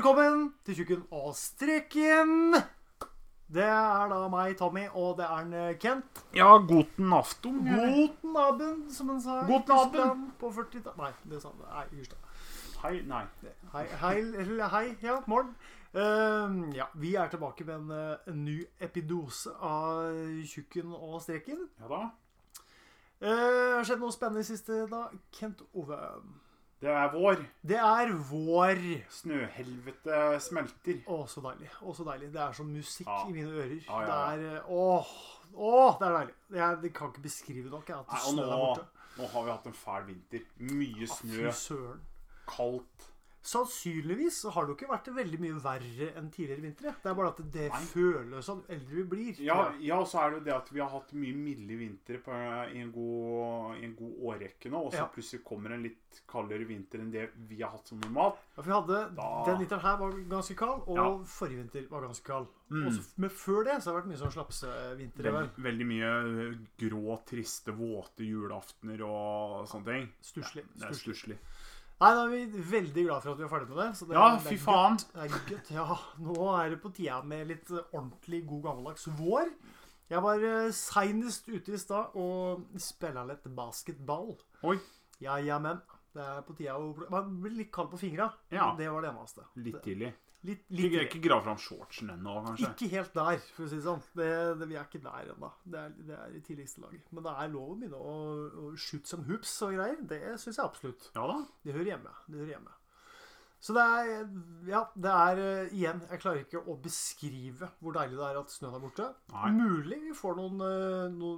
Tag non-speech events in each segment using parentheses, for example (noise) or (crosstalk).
velkommen til Tjukken og Streken. Det er da meg, Tommy, og det er en eh, Kent. Ja, guten afton. Guten Abend, som han sa Guten Abend. På 40 Nei, det sa han. Nei, hysj. Hei, nei. Hei, hei, hei, ja, morgen. Uh, ja, vi er tilbake med en, eh, en ny epidose av Tjukken og Streken. Ja da. Uh, har skjedd noe spennende i siste, da. Kent Ove. Det er vår. Det er vår. Snøhelvete smelter. Å, så deilig. Å, så deilig. Det er som musikk Ja. i mine ører. Ja, ja. Det er eh, Åh, åh, det er deilig. Jeg, det kan ikke beskrive nok jeg, at Nei, og nå, nå har vi hatt en fæl vinter. Mye snø, kaldt. Sannsynligvis så har det jo ikke vært veldig mye verre enn tidligere vintre. Det er bare at det Nei. føles som eldre vi blir. Ja, ja, og så er det jo det at vi har hatt mye milde vintre på, i, en god, i en god årrekke nå. Og så Ja. plutselig kommer en litt kaldere vinter enn det vi har hatt som normalt. Ja, for vi hadde, Da- Den vinteren her var ganske kald, og Ja. forrige vinter var ganske kald. Mm. Også, men før det så har det vært mye sånn slapsevintre. Veldig, vel. veldig mye grå, triste, våte julaftener og sånne ting. Stusslig. Det er stusslig. Nei, da er vi veldig glad for at vi er ferdig med det. så det Ja, er, fy faen. Det er gutt, Ja, nå er det på tida med litt eh, ordentlig god gammeldags vår. Jeg var uh, seinest ute i stad og spilla litt basketball. Oi. Ja, ja, men. Det er på tida å Man blir litt kald på fingra. Ja. Det var det eneste. Litt tidlig. Litt, litt ikke grav fram shortsen ennå, kanskje. Ikke helt der, for å si det sånn. Det, det, vi er ikke der ennå. Det, er- det er i tidligste laget. Men det er lov å begynne å, å shoot som hoops og greier. Det syns jeg absolutt. Ja da. Det hører hjemme. Det hører hjemme. Så det er Ja, det er eh, igjen Jeg klarer ikke å beskrive hvor deilig det er at snøen er borte. Nei. Mulig vi får noen, eh, noe,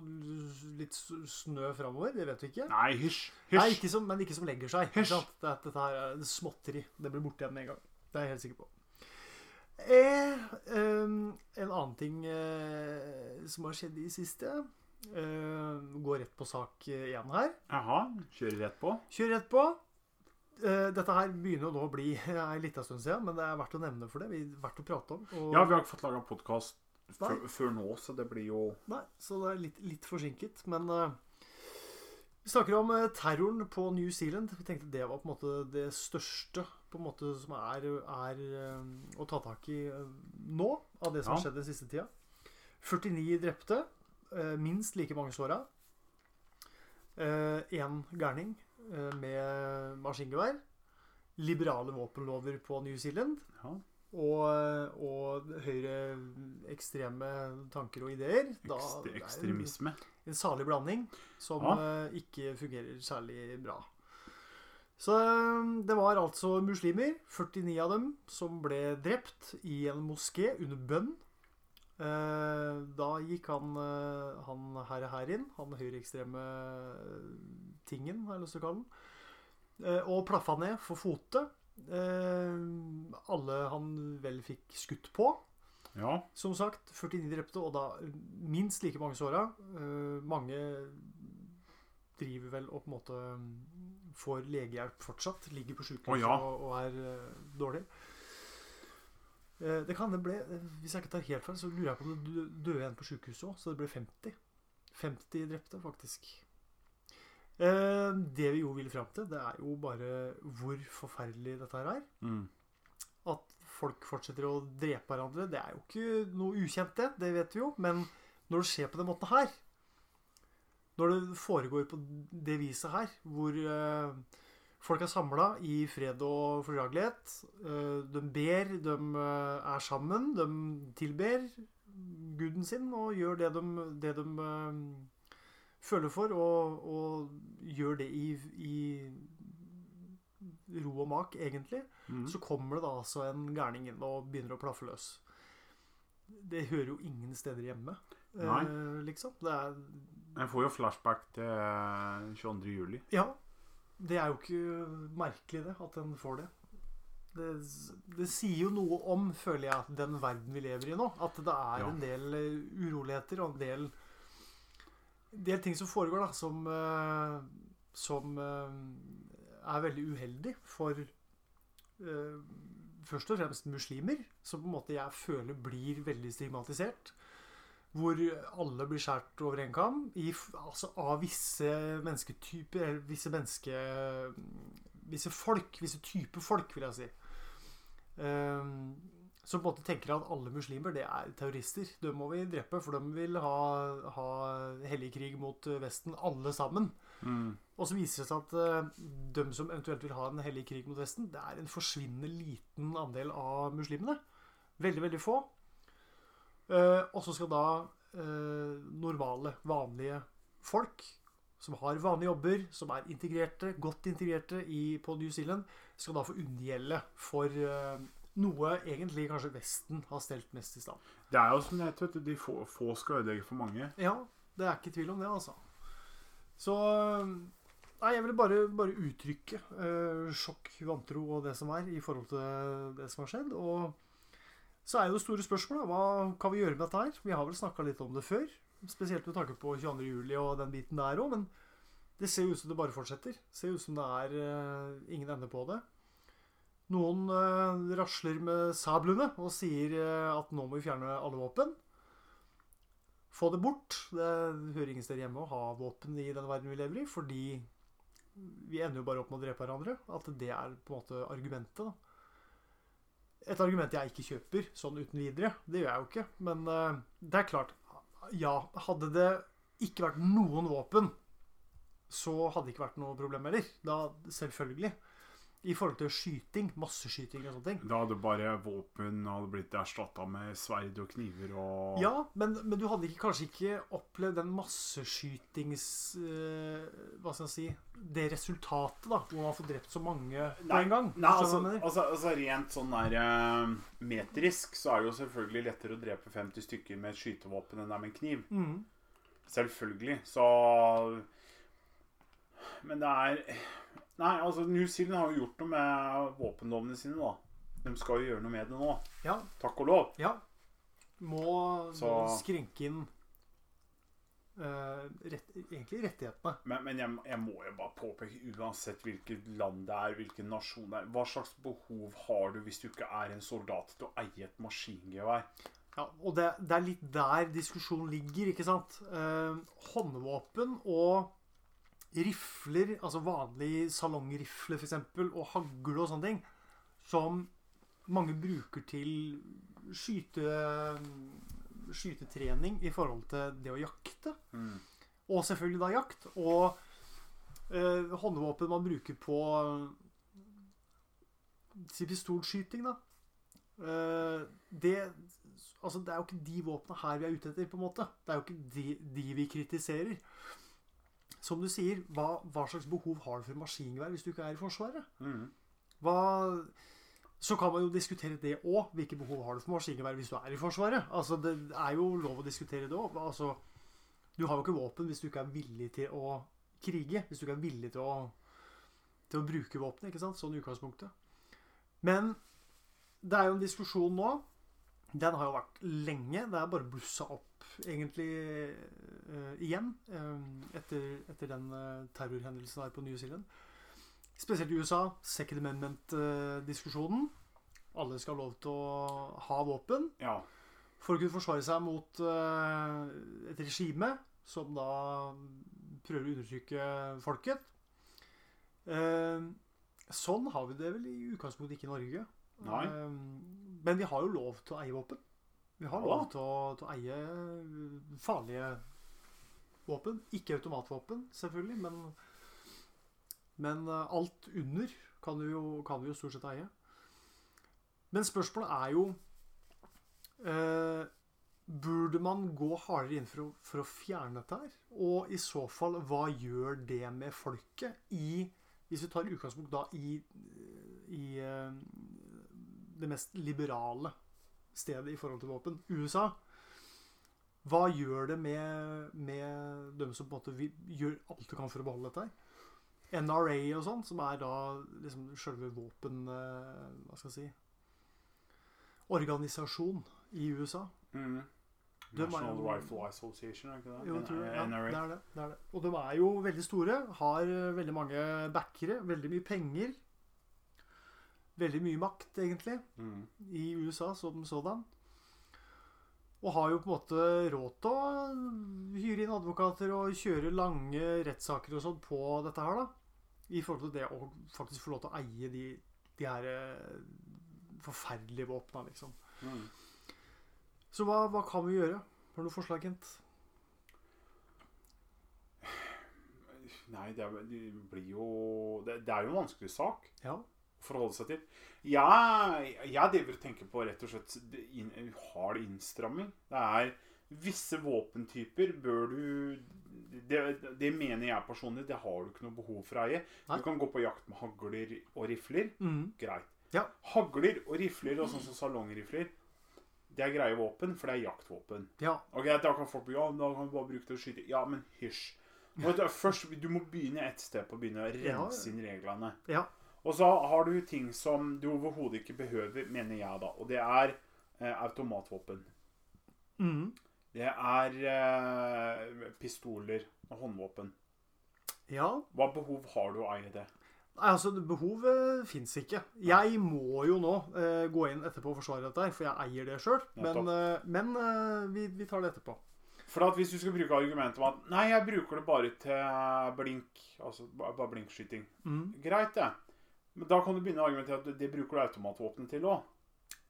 litt snø framover. Det vet vi ikke. Nei, hysj. Nei, Hysj. ikke som, men ikke som legger seg. Hysj. sant? Det, dette her er småtteri. Det blir borte igjen med en gang. Det er jeg helt sikker på. Eh, um, en annen ting eh, som har skjedd i siste eh, Går rett på sak igjen her. Jaha. Kjører rett på. Kjører rett på. Eh, dette her begynner å bli (laughs) en liten stund siden, men det er verdt å nevne for det. Vi er verdt å prate om. Og, Ja, vi har ikke fått laga podkast før nå, så det blir jo Nei, så det er litt, litt forsinket. Men eh, vi snakker om eh, terroren på New Zealand. Vi tenkte det var på en måte det største på en måte som er, er eh, å ta tak i eh, nå, av det som har skjedd den siste tida. 49 drepte. minst like mange såra. Én gærning med maskingevær. Liberale våpenlover på New Zealand. ja, Og, og høyreekstreme tanker og ideer. Da ekst, er en- ekstremisme. En salig blanding som Ja. eh, ikke fungerer særlig bra. Så eh, det var altså muslimer, 49 av dem, som ble drept i en moské under bønn. Eh, Da gikk han, han her, her inn, han høyreekstreme tingen, har jeg lyst til å kalle den, og plaffa ned for fote. Eh, Alle han vel fikk skutt på. Ja. Som sagt, 49 drepte, og da minst like mange såra. Eh, mange driver vel og på en måte mm, får legehjelp fortsatt. Ligger på sykehus oh, ja. og, og er eh, dårlig. Det kan det ble, eh, Hvis jeg ikke tar helt feil, så lurer jeg på om det dø- døde en på sykehuset òg. Så det ble 50. 50 drepte, faktisk. Eh, det vi jo vil fram til, det er jo bare hvor forferdelig dette her er Mm. at folk fortsetter å drepe hverandre, det er jo ikke noe ukjent, det. Det vet vi jo. Men når det skjer på den måten her, når det foregår på det viset her, hvor eh, folk er samla i fred og fordragelighet, eh, de ber, de er sammen, de tilber guden sin og gjør det de, det de føler for, og, og gjør det i, i ro og mak, egentlig. Mm. Så kommer det da altså en gærning inn og begynner å plaffe løs. Det hører jo ingen steder hjemme, eh, liksom. Det er Jeg får jo flashback til 22. juli. Ja. Det er jo ikke merkelig, det, at den får det. Det, det sier jo noe om, føler jeg, den verden vi lever i nå. At det er Ja. en del eh, uroligheter og en del, del ting som foregår, da, som, eh, som eh, er veldig uheldig for eh, først og fremst muslimer, som på en måte jeg føler blir veldig stigmatisert. Hvor alle blir skåret over en kam altså av visse mennesketyper, eller visse menneske... Visse folk, visse typer folk, vil jeg si. eh, som på en måte tenker at alle muslimer det er terrorister. Dem må vi drepe, for de vil ha, ha hellig krig mot eh, Vesten, alle sammen. Mm. Og så viser det seg at uh, de som eventuelt vil ha en hellig krig mot Vesten, det er en forsvinnende liten andel av muslimene. Veldig, veldig få. Uh, og så skal da uh, normale, vanlige folk som har vanlige jobber, som er integrerte, godt integrerte i, på New Zealand, skal da få unngjelde for eh, noe egentlig kanskje Vesten har stelt mest i stand. Det er jo som det heter, de få, få skal ødelegge for mange. Ja, det er ikke tvil om det, altså. Så Nei, jeg ville bare, bare uttrykke eh, sjokk, vantro og det som er, i forhold til det som har skjedd. Og så er jo det store spørsmålet hva kan vi gjøre med dette her? Vi har vel snakka litt om det før. Spesielt med tanke på 22. juli og den biten der òg. Men det ser jo ut som det bare fortsetter. Det ser ut som det er eh, ingen ende på det. Noen eh, rasler med sablene og sier eh, at nå må vi fjerne alle våpen. Få det bort. Det hører ingen steder hjemme å ha våpen i den verden vi lever i, fordi vi ender jo bare opp med å drepe hverandre. At det er på en måte argumentet. da. Et argument jeg ikke kjøper sånn uten videre. Det gjør jeg jo ikke. Men eh, det er klart Ja, hadde det ikke vært noen våpen, så hadde det ikke vært noe problem heller. Da, selvfølgelig. I forhold til skyting, masseskyting og sånne ting. Da hadde bare våpen hadde blitt erstatta med sverd og kniver og Ja, men, men du hadde ikke, kanskje ikke opplevd den masseskytings... Uh, hva skal jeg si Det resultatet, da, hvor man får drept så mange på en gang. Nei, altså, altså, altså Rent sånn der uh, metrisk så er det jo selvfølgelig lettere å drepe 50 stykker med et skytevåpen enn det er med en kniv. Mm. Selvfølgelig. Så Men det er Nei, altså New Zealand har jo gjort noe med våpenlovene sine, da. De skal jo gjøre noe med det nå. Ja, Takk og lov. ja. Må, må skrenke inn uh, rett, egentlig rettighetene. Men, men jeg, jeg må jo bare påpeke, uansett hvilket land det er, hvilken nasjon det er Hva slags behov har du hvis du ikke er en soldat til å eie et maskingevær? Ja, og det, det er litt der diskusjonen ligger, ikke sant? Uh, håndvåpen og rifler, altså vanlig salongrifle f.eks., og hagle og sånne ting, som mange bruker til skyte, skytetrening i forhold til det å jakte. Mm. Og selvfølgelig da jakt. Og eh, håndvåpen man bruker på si pistolskyting, da. Eh, det Altså, det er jo ikke de våpnene her vi er ute etter, på en måte. Det er jo ikke de, de vi kritiserer. Som du sier, hva, hva slags behov har du for maskingevær hvis du ikke er i Forsvaret? Mm. Hva, så kan man jo diskutere det òg. Hvilke behov har du for maskingevær hvis du er i Forsvaret? Altså, Det er jo lov å diskutere det òg. Altså, du har jo ikke våpen hvis du ikke er villig til å krige. Hvis du ikke er villig til å, til å bruke våpenet. ikke sant? Sånn i utgangspunktet. Men det er jo en diskusjon nå. Den har jo vært lenge. Det er bare blussa opp egentlig uh, igjen Um, etter, etter den uh, terrorhendelsen her på New Zealand. Spesielt i USA. Second Amendment-diskusjonen. Alle skal ha lov til å ha våpen Ja. for å kunne forsvare seg mot uh, et regime som da prøver å undertrykke folket. Sånn har vi det vel i utgangspunktet ikke i Norge. Nei. Eh, men vi har jo lov til å eie våpen. Vi har lov til å, til å eie farlige våpen. Ikke automatvåpen, selvfølgelig, men, men eh, alt under kan vi, jo, kan vi jo stort sett eie. Men spørsmålet er jo eh, Burde man gå hardere inn for å, for å fjerne dette her? Og i så fall, hva gjør det med folket i Hvis vi tar utgangspunkt da i, i eh, det mest liberale stedet i forhold til våpen, USA. Hva gjør det med, med dem som på en måte gjør alt du kan for å beholde dette her? NRA og sånn, som er da liksom selve våpen... eh, Hva skal jeg si Organisasjon i USA. Mm. National jo- Rifle Association, er ikke det? Jo, tror. Ja, det er det, det er det. Og de er jo veldig store. Har veldig mange backere. Veldig mye penger. Veldig mye makt, egentlig, Mm. i USA som sådan. Og har jo på en måte råd til å hyre inn advokater og kjøre lange rettssaker og sånn på dette her, da. I forhold til det å faktisk få lov til å eie de, de her eh, forferdelige våpna, liksom. Mm. Så hva, hva kan vi gjøre? Har du noe forslag, Kent? Nei, det, er, det blir jo det, det er jo en vanskelig sak Ja. Forholde seg til. Ja, jeg driver og tenker på rett og slett hard innstramming. Det er visse våpentyper bør du det, det mener jeg personlig. Det har du ikke noe behov for å eie. Du kan gå på jakt med hagler og rifler. Mm. Greit. Ja. Hagler og rifler og sånn som salongrifler, det er greie våpen, for det er jaktvåpen. ja. Ok, Da kan folk bli Ja, da kan vi bare bruke det til å skyte. Ja, men hysj. Du, først, du må begynne et sted på å begynne å rense inn reglene. Ja. Og så har du ting som du overhodet ikke behøver, mener jeg da. Og det er eh, automatvåpen. Mm. Det er eh, pistoler og håndvåpen. ja. Hva behov har du å eie det? Nei, altså, Behovet fins ikke. Jeg må jo nå eh, gå inn etterpå og forsvare dette, her, for jeg eier det sjøl. Men, eh, men eh, vi, vi tar det etterpå. For at hvis du skal bruke argumentet om at Nei, jeg bruker det bare til blink. Altså bare blinkskyting. Mm. Greit, det. Men da kan du begynne å argumentere at det bruker du automatvåpenet til òg.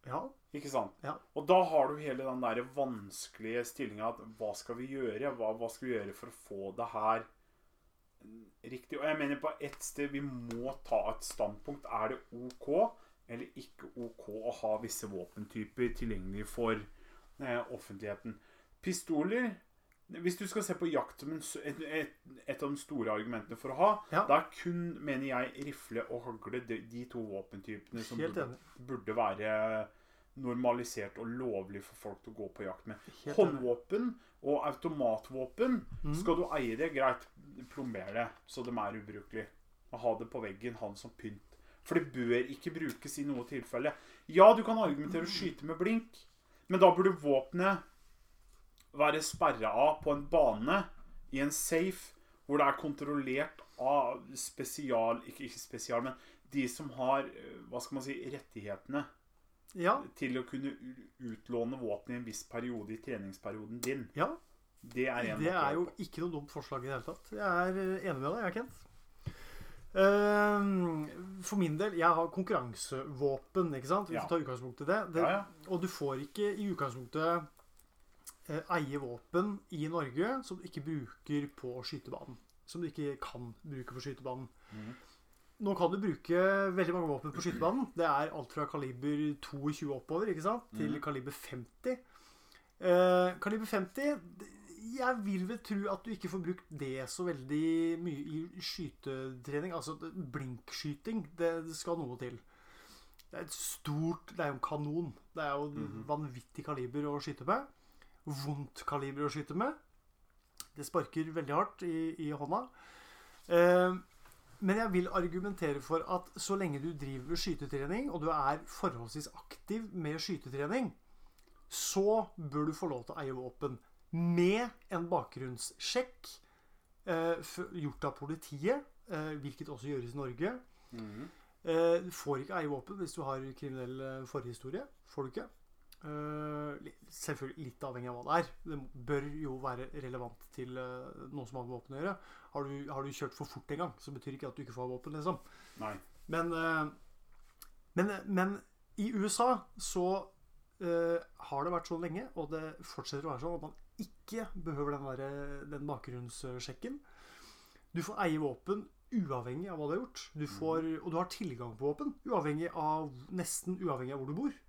Ja. Ikke sant? Ja. Og da har du hele den der vanskelige stillinga at hva skal vi gjøre? Hva, hva skal vi gjøre for å få det her riktig? Og jeg mener på ett sted vi må ta et standpunkt. Er det OK eller ikke OK å ha visse våpentyper tilgjengelig for eh, offentligheten? Pistoler Hvis du skal se på jakt som et, et, et av de store argumentene for å ha, Ja. da er kun, mener jeg, rifle og hagle de, de to våpentypene som burde, burde være normalisert og lovlig for folk til å gå på jakt med. Helt. Håndvåpen og automatvåpen, mm. skal du eie det, greit, plomber det så de er ubrukelige. Og ha det på veggen, ha det som pynt. For det bør ikke brukes i noe tilfelle. Ja, du kan argumentere å skyte med blink, men da burde våpenet være sperra av på en bane i en safe hvor det er kontrollert av spesial Ikke, ikke spesial, men de som har eh, hva skal man si, rettighetene Ja. til å kunne utlåne våpen i en viss periode i treningsperioden din. ja. Det er Det er jo ikke noe dumt forslag i det hele tatt. Jeg er eh, enig med deg, jeg, Kent. Ehm, For min del, jeg har konkurransevåpen, ikke sant? Hvis Ja. vi tar utgangspunkt i det. det Ja, ja. Og du får ikke i utgangspunktet eh, eie våpen i Norge som du ikke bruker på skytebanen. Som du ikke kan bruke på skytebanen. Mm. Nå kan du bruke veldig mange våpen på skytebanen. Det er alt fra kaliber 22 oppover ikke sant? til mm. kaliber 50. Eh, kaliber 50 Jeg vil vel tro at du ikke får brukt det så veldig mye i skytetrening. Altså blinkskyting. Det, det skal noe til. Det er et stort Det er jo en kanon. Det er jo mm -hmm. vanvittig kaliber å skyte med. Vondt kaliber å skyte med. Det sparker veldig hardt i, i hånda. Eh, men jeg vil argumentere for at så lenge du driver skytetrening, og du er forholdsvis aktiv med skytetrening, så bør du få lov til å eie våpen. Med en bakgrunnssjekk eh, gjort av politiet, eh, hvilket også gjøres i Norge. Mhm. Eh, du får ikke eie våpen hvis du har kriminell eh, forhistorie. Får du ikke. Eh, selvfølgelig litt avhengig av hva det er. Det bør jo være relevant til eh, noe som har med våpen å gjøre. Har du, har du kjørt for fort en gang, så betyr ikke at du ikke får våpen, liksom. Nei. Men, eh, men, men i USA så uh, har det vært sånn lenge, og det fortsetter å være sånn, at man ikke behøver den, der, den bakgrunnssjekken. Du får eie våpen uavhengig av hva du har gjort. Du får, og du har tilgang på våpen uavhengig av, nesten uavhengig av hvor du bor.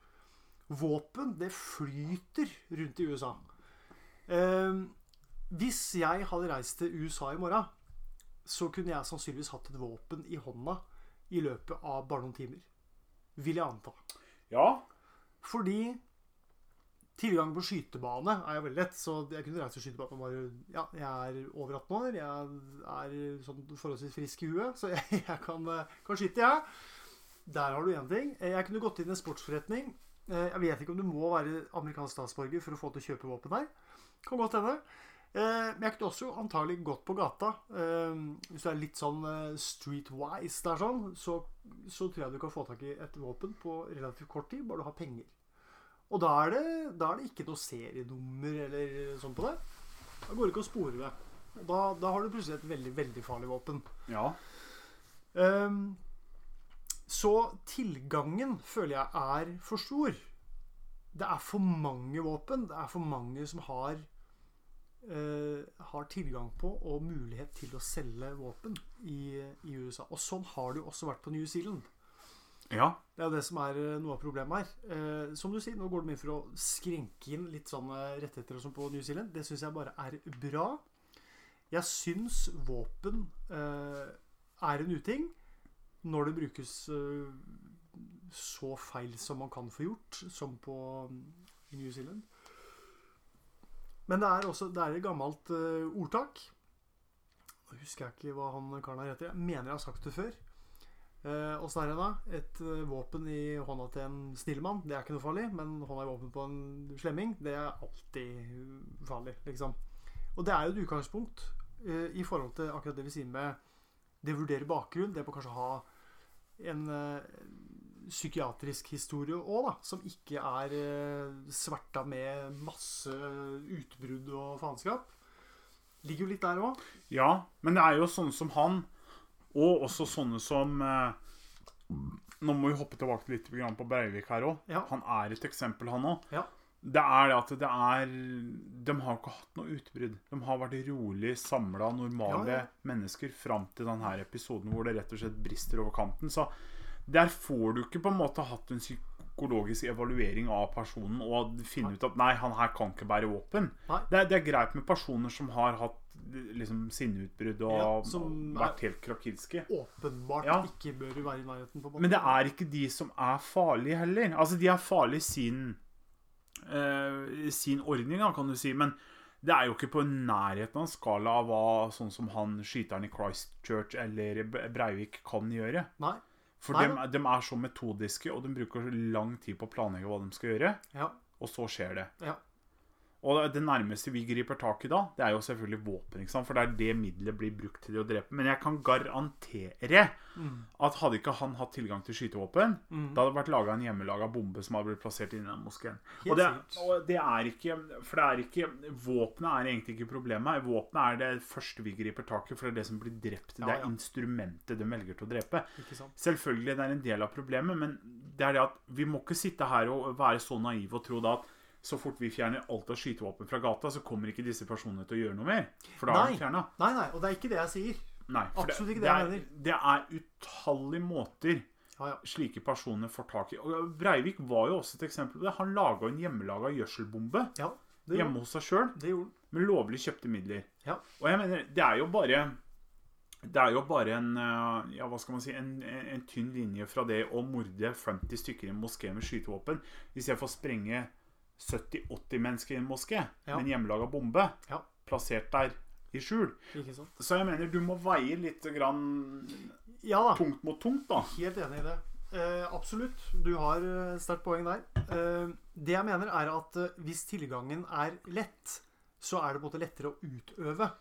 Våpen, det flyter rundt i USA. Eh, hvis jeg hadde reist til USA i morgen, så kunne jeg sannsynligvis hatt et våpen i hånda i løpet av bare noen timer. Vil jeg anta. Ja. Fordi tilgang på skytebane er jo veldig lett. Så jeg kunne reist til skytebane bare Ja, jeg er over 18 år. Jeg er sånn forholdsvis frisk i huet, så jeg, (laughs) jeg kan, eh, kan skyte, jeg. Der har du én ting. Jeg kunne gått inn i en sportsforretning. Eh, Jeg vet ikke om du må være amerikansk statsborger for å få til å kjøpe våpen her. Kan godt hende. Eh, Men jeg kunne også antagelig gått på gata. Eh, Hvis du er litt sånn streetwise der sånn, så, så tror jeg du kan få tak i et våpen på relativt kort tid, bare du har penger. Og da er det, da er det ikke noe serienummer eller sånn på det. Da går det ikke å spore det. Da, da har du plutselig et veldig, veldig farlig våpen. Ja. Ehm, Så tilgangen føler jeg er for stor. Det er for mange våpen. Det er for mange som har eh, har tilgang på og mulighet til å selge våpen i, i USA. Og sånn har det jo også vært på New Zealand. Ja. Det er det som er eh, noe av problemet her. Eh, som du sier, nå går de inn for å skrenke inn litt sånne rettigheter og sånn på New Zealand. Det syns jeg bare er bra. Jeg syns våpen eh, er en uting når det brukes eh, så feil som man kan få gjort, som på New Zealand. Men det er også det er et gammelt eh, ordtak. Nå husker jeg ikke hva han karen her heter. Jeg mener jeg har sagt det før. Eh, Åssen er det da? Et våpen i hånda til en snill mann, det er ikke noe farlig. Men hånda i våpen på en slemming, det er alltid farlig, liksom. Og det er jo et utgangspunkt i forhold til akkurat det vi sier med det vurderer bakgrunn. Det på kanskje å ha en eh, psykiatrisk historie òg, da. Som ikke er eh, sverta med masse utbrudd og faenskap. Ligger jo litt der òg. Ja, men det er jo sånne som han, og også sånne som eh, Nå må vi hoppe tilbake litt på Breivik her òg. Ja. Han er et eksempel, han òg. Ja. Det er det at det er De har ikke hatt noe utbrudd. De har vært rolig samla, normale Ja, ja. mennesker fram til denne episoden hvor det rett og slett brister over kanten. Så der får du ikke på en måte hatt en psykologisk evaluering av personen og finne ut at nei, han her kan ikke bære våpen. Det det er greit med personer som har hatt liksom sinneutbrudd og, Ja, som vært helt krakilske. Åpenbart Ja. ikke bør være i nærheten. på en. Men det er ikke de som er farlige heller. Altså, de er farlige i sin, eh, sin ordning, da, kan du si. Men det er jo ikke på nærheten av en skala av hva sånn som han skyteren i Christchurch eller Breivik kan gjøre. Nei. For de, dem er så metodiske, og de bruker lang tid på å planlegge hva de skal gjøre. Ja. Og så skjer det. Ja. Og det nærmeste vi griper tak i da, det er jo selvfølgelig våpen. ikke sant? For det er det middelet blir brukt til å drepe. Men jeg kan garantere Mm. at hadde ikke han hatt tilgang til skytevåpen, Mm. da hadde det vært laga en hjemmelaga bombe som hadde blitt plassert inni den moskeen. Og det, og det er ikke For det er ikke Våpenet er egentlig ikke problemet. Våpenet er det første vi griper tak i, for det er det som blir drept. Ja, Det er ja. instrumentet de velger til å drepe. Ikke sant? Selvfølgelig det er en del av problemet, men det er det at vi må ikke sitte her og være så naive og tro da at så fort vi fjerner alt av skytevåpen fra gata, så kommer ikke disse personene til å gjøre noe mer. For da er Nei. de fjerna. Nei, nei, og det er ikke det jeg sier. Nei. Absolutt ikke det, det jeg er, mener. det er utallige måter Ja, ja. slike personer får tak i. Og Breivik var jo også et eksempel på det. Han laga en hjemmelaga gjødselbombe ja hjemme hos seg sjøl det gjorde han. med lovlig kjøpte midler. Ja. Og jeg mener, det er jo bare det er jo bare en eh, ja, hva skal man si, en, en, tynn linje fra det å morde 50 stykker i en moské med skytevåpen istedenfor å får sprenge 70-80 mennesker i en moské Ja. med en hjemmelaga bombe Ja. plassert der i skjul. Så jeg mener, du må veie litt grann Ja da. tungt mot tungt, da. Helt enig i det. Eh, absolutt. Du har eh, sterkt poeng der. Eh, det jeg mener, er at eh, hvis tilgangen er lett, så er det på en måte lettere å utøve.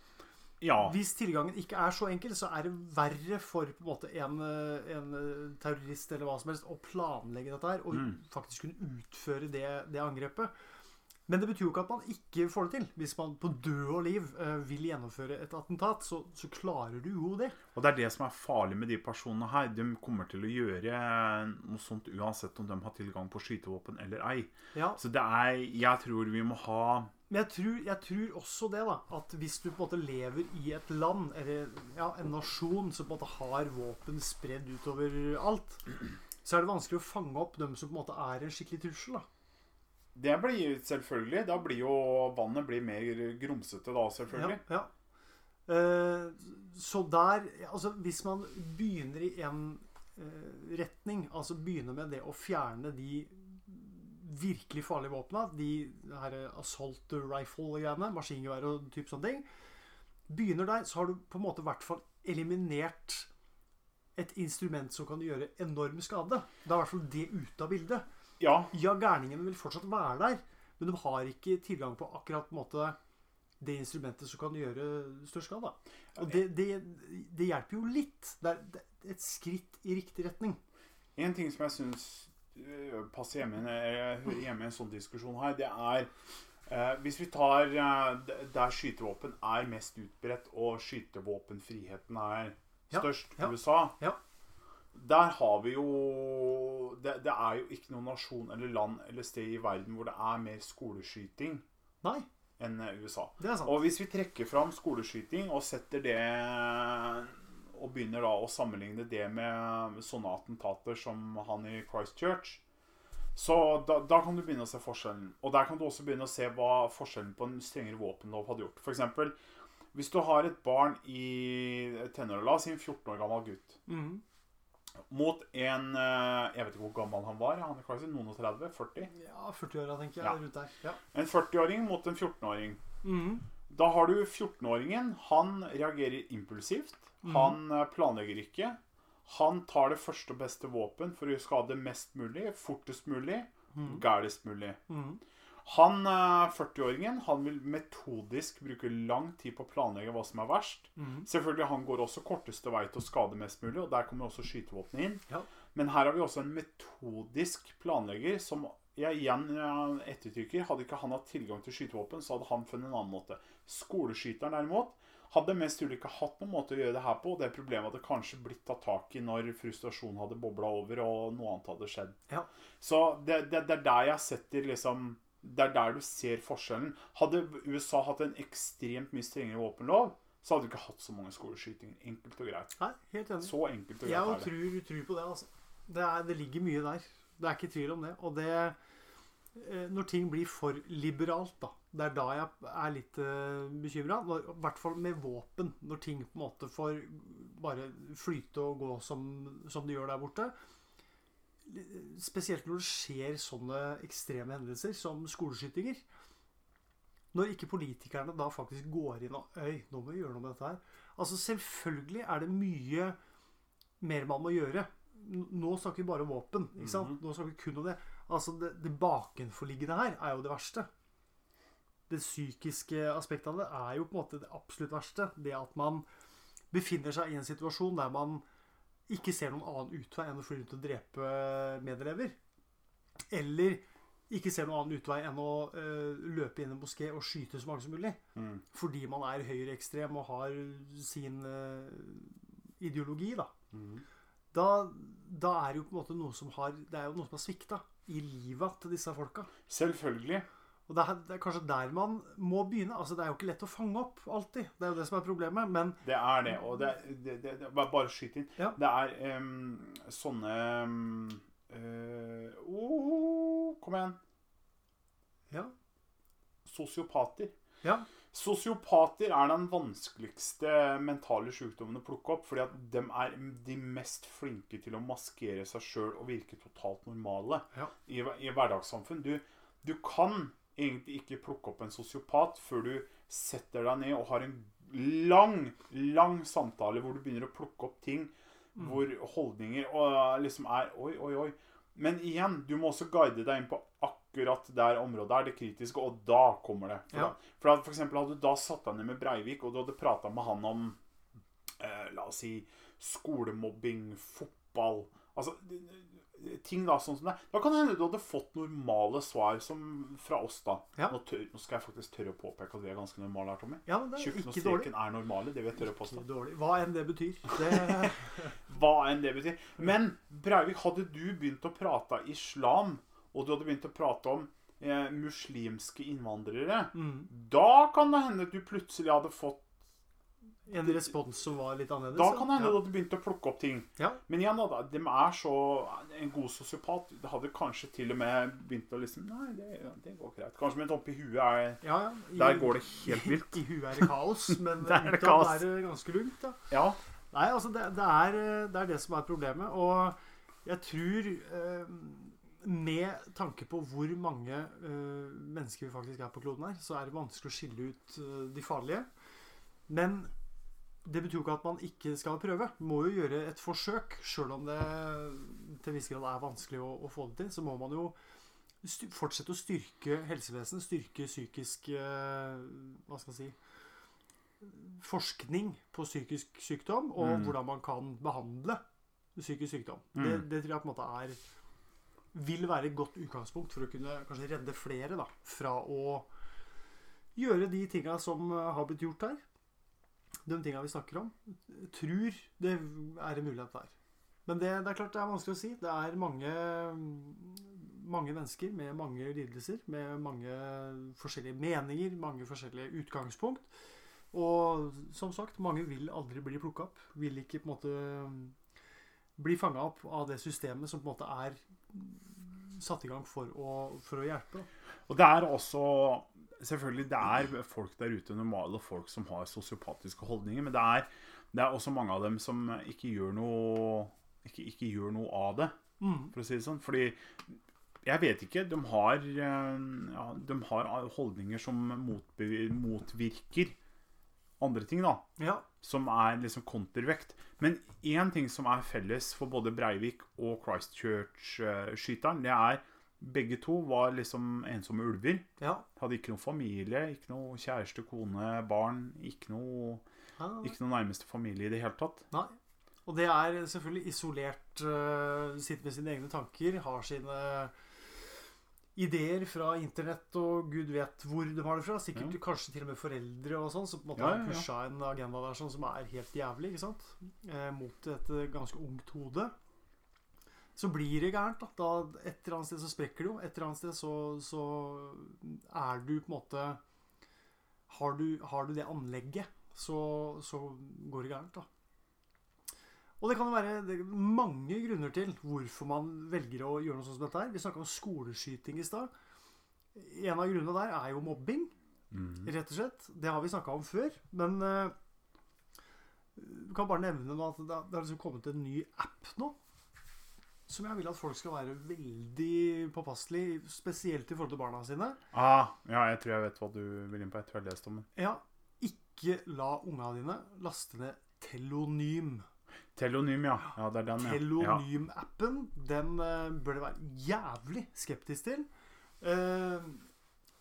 Ja. Hvis tilgangen ikke er så enkel, så er det verre for på en måte en, en terrorist eller hva som helst å planlegge dette her og Mm. faktisk kunne utføre det, det angrepet. Men det betyr jo ikke at man ikke får det til. Hvis man på død og liv eh, vil gjennomføre et attentat, så, så klarer du jo det. Og det er det som er farlig med de personene her. De kommer til å gjøre noe sånt uansett om de har tilgang på skytevåpen eller ei. Ja, Så det er Jeg tror vi må ha Men jeg tror, jeg tror også det, da. At hvis du på en måte lever i et land, eller ja, en nasjon, som på en måte har våpen spredd utover alt, så er det vanskelig å fange opp dem som på en måte er en skikkelig trussel. da. Det blir selvfølgelig Da blir jo vannet blir mer grumsete da, selvfølgelig. Ja, ja. Eh, så der Altså, hvis man begynner i en eh, retning, altså begynner med det å fjerne de virkelig farlige våpna, de her assault rifle-greiene, maskingevær og type sånne ting Begynner der, så har du på en måte i hvert fall eliminert et instrument som kan gjøre enorm skade. Da er i hvert fall det ute av bildet. Ja, Ja, gærningene vil fortsatt være der, men de har ikke tilgang på akkurat på en måte det instrumentet som kan gjøre størst skade. Og det, det, det hjelper jo litt. Det er, det er et skritt i riktig retning. En ting som jeg syns øh, passer hjemme, hører hjemme i en sånn diskusjon her, det er eh, Hvis vi tar eh, der skytevåpen er mest utbredt, og skytevåpenfriheten er størst, ja, USA, ja. Der har vi jo det, det er jo ikke noen nasjon eller land eller sted i verden hvor det er mer skoleskyting Nei, enn eh, USA. det er sant. Og hvis vi trekker fram skoleskyting og setter det Og begynner da å sammenligne det med sånne attentater som han i Christchurch, så da, da kan du begynne å se forskjellen. Og der kan du også begynne å se hva forskjellen på en strengere våpenlov hadde gjort. F.eks. hvis du har et barn i tenåra, la oss si en 14 år gammel gutt, Mhm. mot en eh, Jeg vet ikke hvor gammel han var. Han er kanskje noen og 30? 40? Ja, 40-åra, tenker jeg. Ja. Rundt der. Ja. En 40-åring mot en 14-åring. Mhm. Da har du 14-åringen. Han reagerer impulsivt. Mhm. Han eh, planlegger ikke. Han tar det første og beste våpen for å skade mest mulig, fortest mulig, mm. gærest mulig. Mm. Han eh, 40-åringen han vil metodisk bruke lang tid på å planlegge hva som er verst. Mm. Selvfølgelig, Han går også korteste vei til å skade mest mulig, og der kommer også skytevåpenet inn. Ja. Men her har vi også en metodisk planlegger som jeg igjen eh, ettertrykker. Hadde ikke han hatt tilgang til skytevåpen, så hadde han funnet en annen måte. Skoleskyteren derimot hadde mest trolig ikke hatt noen måte å gjøre det her på. og Det problemet hadde kanskje blitt tatt tak i når frustrasjonen hadde bobla over og noe annet hadde skjedd. Ja. Så det, det, det er der jeg setter liksom Det er der du ser forskjellen. Hadde USA hatt en ekstremt mye strengere våpenlov, så hadde du ikke hatt så mange skoleskytinger. Enkelt og greit. Nei, helt enig. Så enkelt og greit Jeg tror, tror på det, altså. Det, er, det ligger mye der. Det er ikke tvil om det. Og det eh, Når ting blir for liberalt, da. Det er da jeg er litt uh, bekymra. I hvert fall med våpen. Når ting på en måte får bare flyte og gå som, som det gjør der borte. Spesielt når det skjer sånne ekstreme hendelser som skoleskytinger. Når ikke politikerne da faktisk går inn og Øy, nå må vi gjøre noe med dette her. Altså Selvfølgelig er det mye mer man må gjøre. Nå snakker vi bare om våpen. ikke sant? Nå snakker vi kun om det. Altså Det, det bakenforliggende her er jo det verste. Det psykiske aspektet av det er jo på en måte det absolutt verste. Det at man befinner seg i en situasjon der man ikke ser noen annen utvei enn å fly rundt og drepe medelever. Eller ikke ser noen annen utvei enn å eh, løpe inn i en moské og skyte så mange som mulig. Mm. Fordi man er høyreekstrem og har sin eh, ideologi, da. Mm. da. Da er det jo på en måte noe som har Det er jo noe som har svikta i livet til disse folka. Selvfølgelig. Og det er, det er kanskje der man må begynne. Altså Det er jo ikke lett å fange opp alltid. Det er jo det som er problemet. Men Det er det. Og det, det, det, bare- skyt inn. Ja. Det er um, sånne eh, oh, Kom igjen. ja. Sosiopater. ja. Sosiopater er den vanskeligste mentale sykdommen å plukke opp, fordi at de er de mest flinke til å maskere seg sjøl og virke totalt normale Ja. i, i hverdagssamfunn. Du, du kan egentlig ikke plukke opp en sosiopat før du setter deg ned og har en lang, lang samtale hvor du begynner å plukke opp ting hvor holdninger og liksom er Oi, oi, oi. Men igjen, du må også guide deg inn på akkurat der området er det kritiske, og da kommer det. For, Ja. da, for at for eksempel hadde du da satt deg ned med Breivik, og du hadde prata med han om eh, La oss si skolemobbing, fotball Altså ting da sånn som det. Da kan det hende du hadde fått normale svar som fra oss, da. Ja. Nå, tør, nå skal jeg faktisk tørre å påpeke at vi er ganske normale her, Tommy. ja, men det er Tjukken og ikke dårlig. streken er normale. Det vil jeg tørre å påstå. Dårlig. Hva enn det betyr. Det, (laughs) Hva enn det betyr. Men Breivik, hadde du begynt å prate islam, og du hadde begynt å prate om eh, muslimske innvandrere, mm, da kan det hende at du plutselig hadde fått en respons som var litt annerledes. Da kan det hende ja. du begynte å plukke opp ting. Ja. Men igjen, da, de er så En god sosiopat hadde kanskje til og med begynt å liksom Nei, det, det går greit. Kanskje med en topp i huet er Ja, ja. I, Der går det helt vilt. (laughs) I huet er det kaos, men (laughs) Der er det kaos. er det ganske lugnt. Da. Ja. Nei, altså det, det, er, det er det som er problemet. Og jeg tror eh, Med tanke på hvor mange eh, mennesker vi faktisk er på kloden her, så er det vanskelig å skille ut eh, de farlige. Men det betyr jo ikke at man ikke skal prøve. Må jo gjøre et forsøk. Sjøl om det til en viss grad er vanskelig å, å få det til, så må man jo fortsette å styrke helsevesenet. Styrke psykisk eh, Hva skal jeg si forskning på psykisk sykdom, og Mm. hvordan man kan behandle psykisk sykdom. Mm. Det, det tror jeg på en måte er vil være et godt utgangspunkt for å kunne kanskje redde flere da, fra å gjøre de tinga som har blitt gjort her. De tinga vi snakker om. Tror det er en mulighet der. Men det, det er klart det er vanskelig å si. Det er mange, mange mennesker med mange lidelser, med mange forskjellige meninger, mange forskjellige utgangspunkt. Og som sagt, mange vil aldri bli plukka opp. Vil ikke på en måte bli fanga opp av det systemet som på en måte er satt i gang for å, for å hjelpe. Og det er også Selvfølgelig, det er folk der ute, normale folk, som har sosiopatiske holdninger. Men det er, det er også mange av dem som ikke gjør noe, ikke, ikke gjør noe av det, Mm. for å si det sånn. Fordi jeg vet ikke. De har, eh, ja, de har holdninger som motvirker andre ting, da. Ja. Som er liksom kontervekt. Men én ting som er felles for både Breivik og Christchurch-skyteren, det er begge to var liksom ensomme ulver. ja. Hadde ikke noe familie, ikke noe kjæreste, kone, barn. Ikke noe, ikke noe nærmeste familie i det hele tatt. Nei. Og det er selvfølgelig isolert, uh, sitter med sine egne tanker, har sine ideer fra internett og gud vet hvor de har det fra. Sikkert Ja. kanskje til og med foreldre og sånn, som på en måte Ja, har pusha en agenda der sånn, som er helt jævlig, ikke sant? Eh, mot et ganske ungt hode. Så blir det gærent. da. da Et eller annet sted så sprekker det jo. Et eller annet sted så, så er du på en måte Har du, har du det anlegget, så, så går det gærent, da. Og det kan jo være det mange grunner til hvorfor man velger å gjøre noe sånt som dette her. Vi snakka om skoleskyting i stad. En av grunnene der er jo mobbing, Mm. rett og slett. Det har vi snakka om før. Men eh, du kan bare nevne nå at det har liksom kommet en ny app nå. Som jeg vil at folk skal være veldig påpasselige, spesielt i forhold til barna sine. Ah, ja, jeg tror jeg vet hva du vil inn på. Tror jeg har lest om det. Ja, ikke la unga dine laste ned Telonym. Telonym, ja. Ja, det er den, ja. Telonym-appen, den uh, bør det være jævlig skeptisk til. Uh,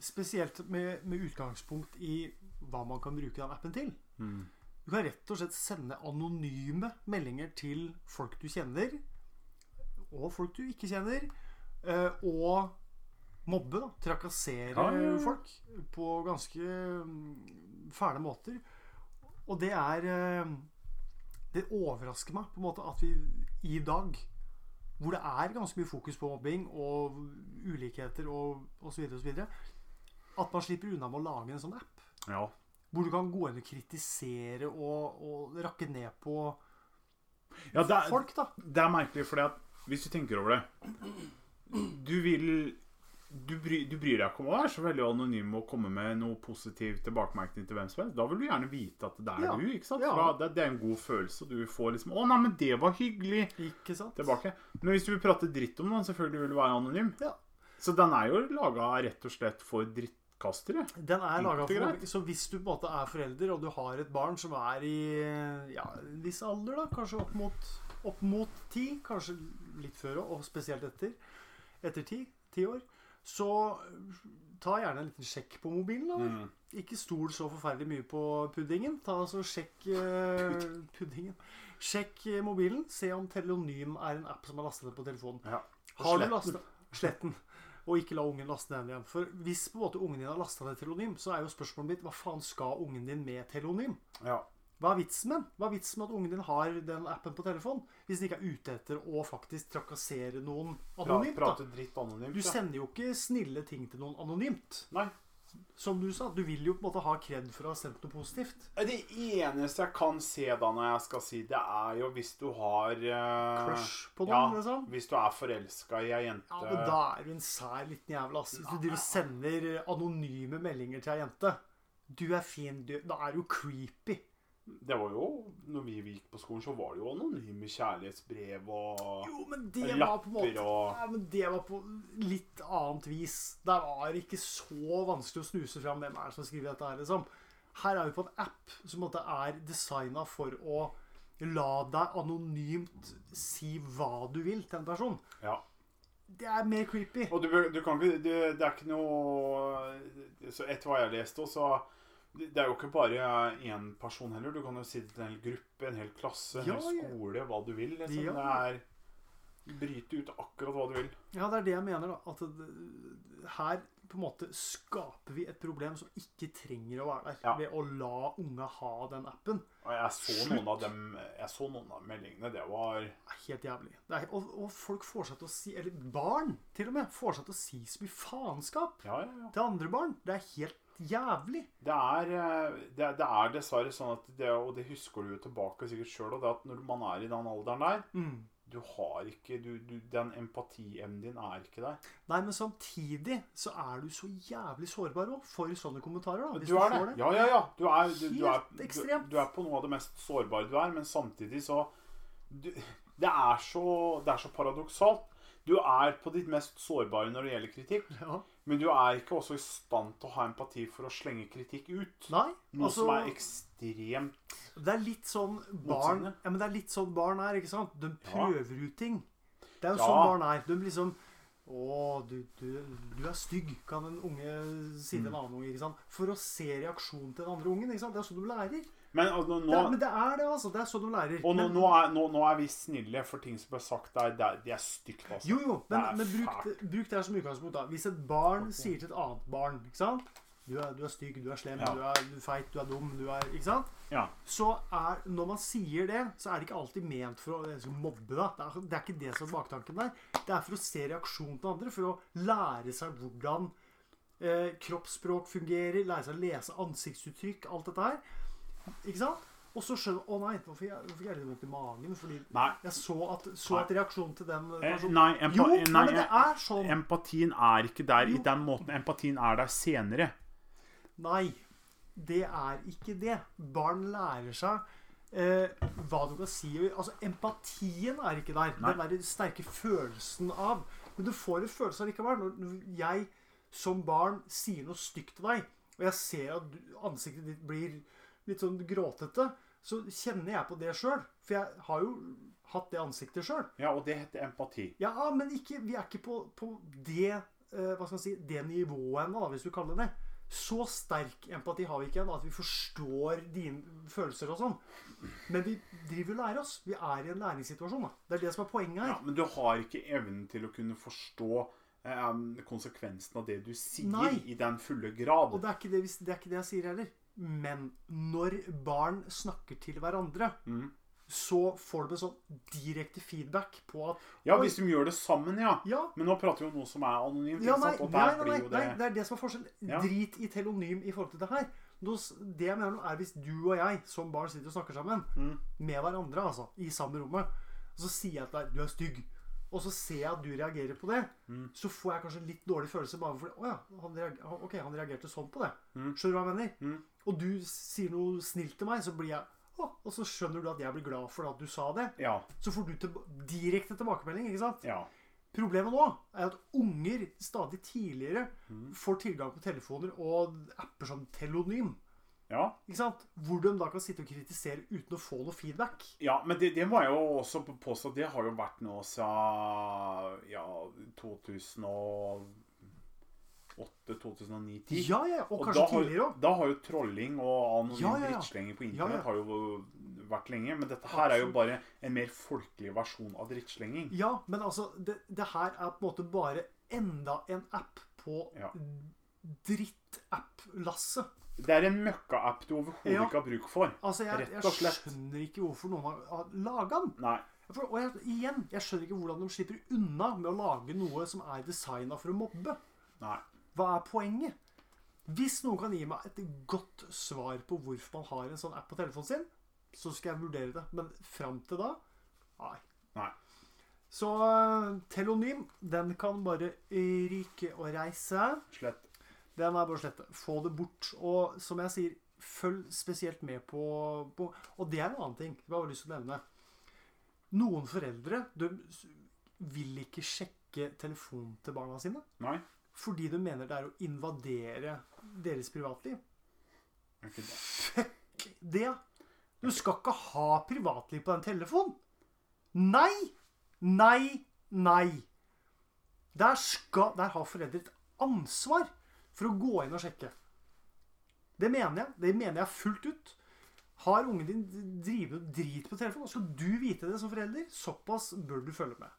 spesielt med, med utgangspunkt i hva man kan bruke den appen til. Mm. Du kan rett og slett sende anonyme meldinger til folk du kjenner, og folk du ikke kjenner, eh, og mobbe, da. Trakassere Ja, ja, ja. folk på ganske mm, fæle måter. Og det er eh, Det overrasker meg på en måte at vi i dag, hvor det er ganske mye fokus på mobbing og ulikheter og osv., osv., at man slipper unna med å lage en sånn app. ja. Hvor du kan gå inn og kritisere og, og rakke ned på ja er, folk, da. det er merkelig, fordi at hvis du tenker over det Du vil du, bry, du bryr deg ikke om å være så veldig anonym og komme med noe positiv tilbakemerkning til hvem som helst. Da vil du gjerne vite at det er Ja. du. ikke sant? Ja. Da, det, det er en god følelse. Du får liksom 'Å, nei, men det var hyggelig.' Ikke sant? tilbake. Men hvis du vil prate dritt om noen, selvfølgelig vil du være anonym. Ja. Så den er jo laga rett og slett for drittkastere. Den er laga for. Så hvis du på en måte er forelder, og du har et barn som er i ja, en viss alder, da, kanskje opp mot, opp mot ti, kanskje litt før og spesielt etter, etter ti, ti år, så ta gjerne en liten sjekk på mobilen. da. Mm. Ikke stol så forferdelig mye på puddingen. Ta altså Sjekk eh, (laughs) puddingen. Sjekk eh, mobilen. Se om Telonym er en app som er lastet ned på telefonen. Ja. Har du lastet Slett den. Og ikke la ungen laste ned igjen. For hvis på en måte ungen din har lasta ned Telonym, så er jo spørsmålet mitt hva faen skal ungen din med Telonym? Ja. Hva er vitsen med den? Hva er vitsen med at ungen din har den appen på telefonen? Hvis den ikke er ute etter å faktisk trakassere noen anonymt. da. Prate dritt anonymt. Du sender jo ikke snille ting til noen anonymt. Nei. Som du sa, du vil jo på en måte ha kred for å ha sendt noe positivt. Det eneste jeg kan se da når jeg skal si det, er jo hvis du har uh, Crush på noen, ja, liksom. Hvis du er forelska i ei jente Ja, men da er du en sær liten jævel, ass. Hvis du driver sender anonyme meldinger til ei jente. Du er fin, du. Da er du creepy. Det var jo Når vi gikk på skolen, så var det jo anonyme kjærlighetsbrev og Jo, men det var på en måte lapper og ja, men Det var på litt annet vis. Det var ikke så vanskelig å snuse fram hvem er det som skriver dette her, liksom. Her er vi på en app som er designa for å la deg anonymt si hva du vil til en person. Ja. Det er mer creepy. Og du, du kan ikke det, det er ikke noe Så etter hva jeg leste, så det er jo ikke bare én person heller. Du kan jo si det til en hel gruppe, en hel klasse, en Ja, hel skole, hva du vil. Liksom. Ja. Det er Bryte ut akkurat hva du vil. Ja, det er det jeg mener, da. At det, her på en måte skaper vi et problem som ikke trenger å være der. Ja. Ved å la unga ha den appen. Og jeg så Slutt. noen av dem Jeg så noen av meldingene. Det var helt jævlig. Det er, og, og folk får seg til å si Eller barn, til og med, får seg til å si så mye faenskap Ja, ja, ja. til andre barn. Det er helt jævlig. Det er, eh, det, det er dessverre sånn at det, Og det husker du jo tilbake sikkert sjøl, at når man er i den alderen der Mm. Du har ikke du, du, Den empatievnen din er ikke der. Nei, men samtidig så er du så jævlig sårbar òg for sånne kommentarer. da, hvis Du er får det. Ja, ja, ja. Du er, du, du, er, du, du er på noe av det mest sårbare du er, men samtidig så du, det, er så det er så paradoksalt. Du er på ditt mest sårbare når det gjelder kritikk, Ja. Men du er ikke også i stand til å ha empati for å slenge kritikk ut. Nei, Noe altså som er ekstremt Det er litt sånn barn. Ja, men det er litt sånn barn er, ikke sant? De Ja. prøver ut ting. Det er jo Ja. sånn barn er. De liksom Å, du, du, du er stygg, kan en unge si til en Mm. annen unge. ikke sant? For å se reaksjonen til den andre ungen. ikke sant? Det er sånn de lærer. Men altså, nå, Det er, men det er det, altså. Det er sånn de lærer. Og nå, Men- nå, er, nå, er vi snille, for ting som ble sagt der, det er, de er stygt. Altså. Jo, jo, men, Det men bruk, bruk det her som utgangspunkt. da. Hvis et barn sier til et annet barn ikke sant? Du er, du er stygg, du er slem, Ja. du, er, du feit, du er dum, du er Ikke sant? Ja. Så er, når man sier det, så er det ikke alltid ment for å mobbe. da. Det er, det er ikke det som er baktanken der. Det er for å se reaksjonen til andre, for å lære seg hvordan eh, kroppsspråk fungerer, lære seg å lese ansiktsuttrykk, alt dette her. Ikke sant? Og så skjønner Å nei, fikk jeg, nå jeg vondt i magen. Fordi Nei. jeg så at, så at reaksjonen til den Eh, personen nei, empa Jo, nei, nei, men det er sånn. empatien er ikke der Jo. i den måten. Empatien er der senere. Nei, det er ikke det. Barn lærer seg eh, hva du kan si. Altså, Empatien er ikke der. Nei. Den der sterke følelsen av. Men du får en følelse allikevel. Når jeg som barn sier noe stygt til deg, og jeg ser at ansiktet ditt blir litt sånn gråtete, så kjenner jeg på det sjøl. For jeg har jo hatt det ansiktet sjøl. Ja, og det heter empati. Ja, men ikke, vi er ikke på, på det, eh, hva skal man si, det nivået ennå, hvis du kaller det det. Så sterk empati har vi ikke ennå at vi forstår dine følelser og sånn. Men vi driver og lærer oss. Vi er i en læringssituasjon. da. Det er det som er poenget her. Ja, men du har ikke evnen til å kunne forstå eh, konsekvensen av det du sier, Nei. i den fulle grad. Og det er, ikke det, det er ikke det jeg sier heller. Men når barn snakker til hverandre, mm. så får de en sånn direkte feedback på at Ja, hvis de gjør det sammen, ja. Ja, Men nå prater vi om noe som er anonymt. Ja, nei, nei, nei, blir nei, det det er det som er forskjellen. Ja. Drit i telonym i forhold til det her. Det jeg mener nå er Hvis du og jeg som barn sitter og snakker sammen Mm. med hverandre altså, i samme rommet, så sier jeg til deg 'du er stygg', og så ser jeg at du reagerer på det, Mm. så får jeg kanskje en litt dårlig følelse bare fordi 'Å ja, han, reager, han- ok, han reagerte sånn på det'. Mm. Skjønner du hva jeg mener? Mm. Og du sier noe snilt til meg, så blir jeg å, Og så skjønner du at jeg blir glad for at du sa det. Ja. Så får du til, direkte tilbakemelding. ikke sant? Ja. Problemet nå er at unger stadig tidligere Mm. får tilgang på telefoner og apper som Telonym. Ja. Ikke sant? Hvor de da kan sitte og kritisere uten å få noe feedback. ja, men det, det må jeg jo også påstå det har jo vært nå siden ja, 2008-2009-10. Ja, ja, og, Og kanskje da har, tidligere òg. da har jo trolling og anonym Ja, ja, ja. drittslenging på internett har jo vært lenge. Men dette her er jo bare en mer folkelig versjon av drittslenging. Ja, men altså, det, det her er på en måte bare enda en app på Ja. drittapp-lasset. Det er en møkka-app du overhodet Ja. ikke har bruk for. Altså, jeg, Rett og slett. skjønner ikke hvorfor noen har, har laga den. Nei. For, og jeg, igjen, jeg skjønner ikke hvordan de slipper unna med å lage noe som er designa for å mobbe. Nei. Hva er poenget? Hvis noen kan gi meg et godt svar på hvorfor man har en sånn app på telefonen sin, så skal jeg vurdere det. Men fram til da nei. Nei. Så eh, telonym, den kan bare ryke og reise. Slett. Den er bare slette. Få det bort. Og som jeg sier, følg spesielt med på, på Og det er en annen ting jeg har lyst til å nevne. Noen foreldre de vil ikke sjekke telefonen til barna sine. Nei. Fordi de mener det er å invadere deres privatliv. det. Fuck det! Du skal ikke ha privatliv på den telefonen. Nei! Nei! Nei! Der, skal, der har foreldre et ansvar for å gå inn og sjekke. Det mener jeg. Det mener jeg fullt ut. Har ungen din drevet og drit på telefonen, skal du vite det som forelder. Såpass bør du følge med.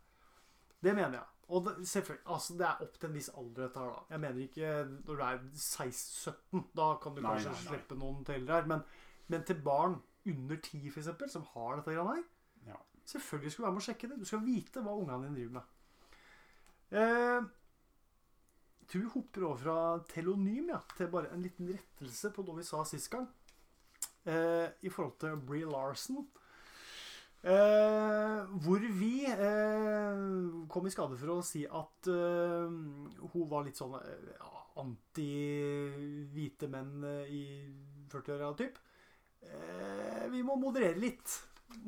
Det mener jeg. Og det, selvfølgelig, altså det er opp til en viss alder, dette her, da. Jeg mener ikke når du er 16-17. Da kan du Nei, kanskje nei, nei. slippe noen til her. Men, men til barn under 10, for eksempel, som har dette greiene her, Ja. selvfølgelig skal du være med å sjekke det. Du skal vite hva ungene dine driver med. Eh, tror vi hopper over fra telonym ja, til bare en liten rettelse på noe vi sa sist gang. Eh, I forhold til Bree Larson. Eh, hvor vi eh, kom i skade for å si at eh, hun var litt sånn eh, anti-hvite menn eh, i 40-åra typ. Eh, vi må moderere litt.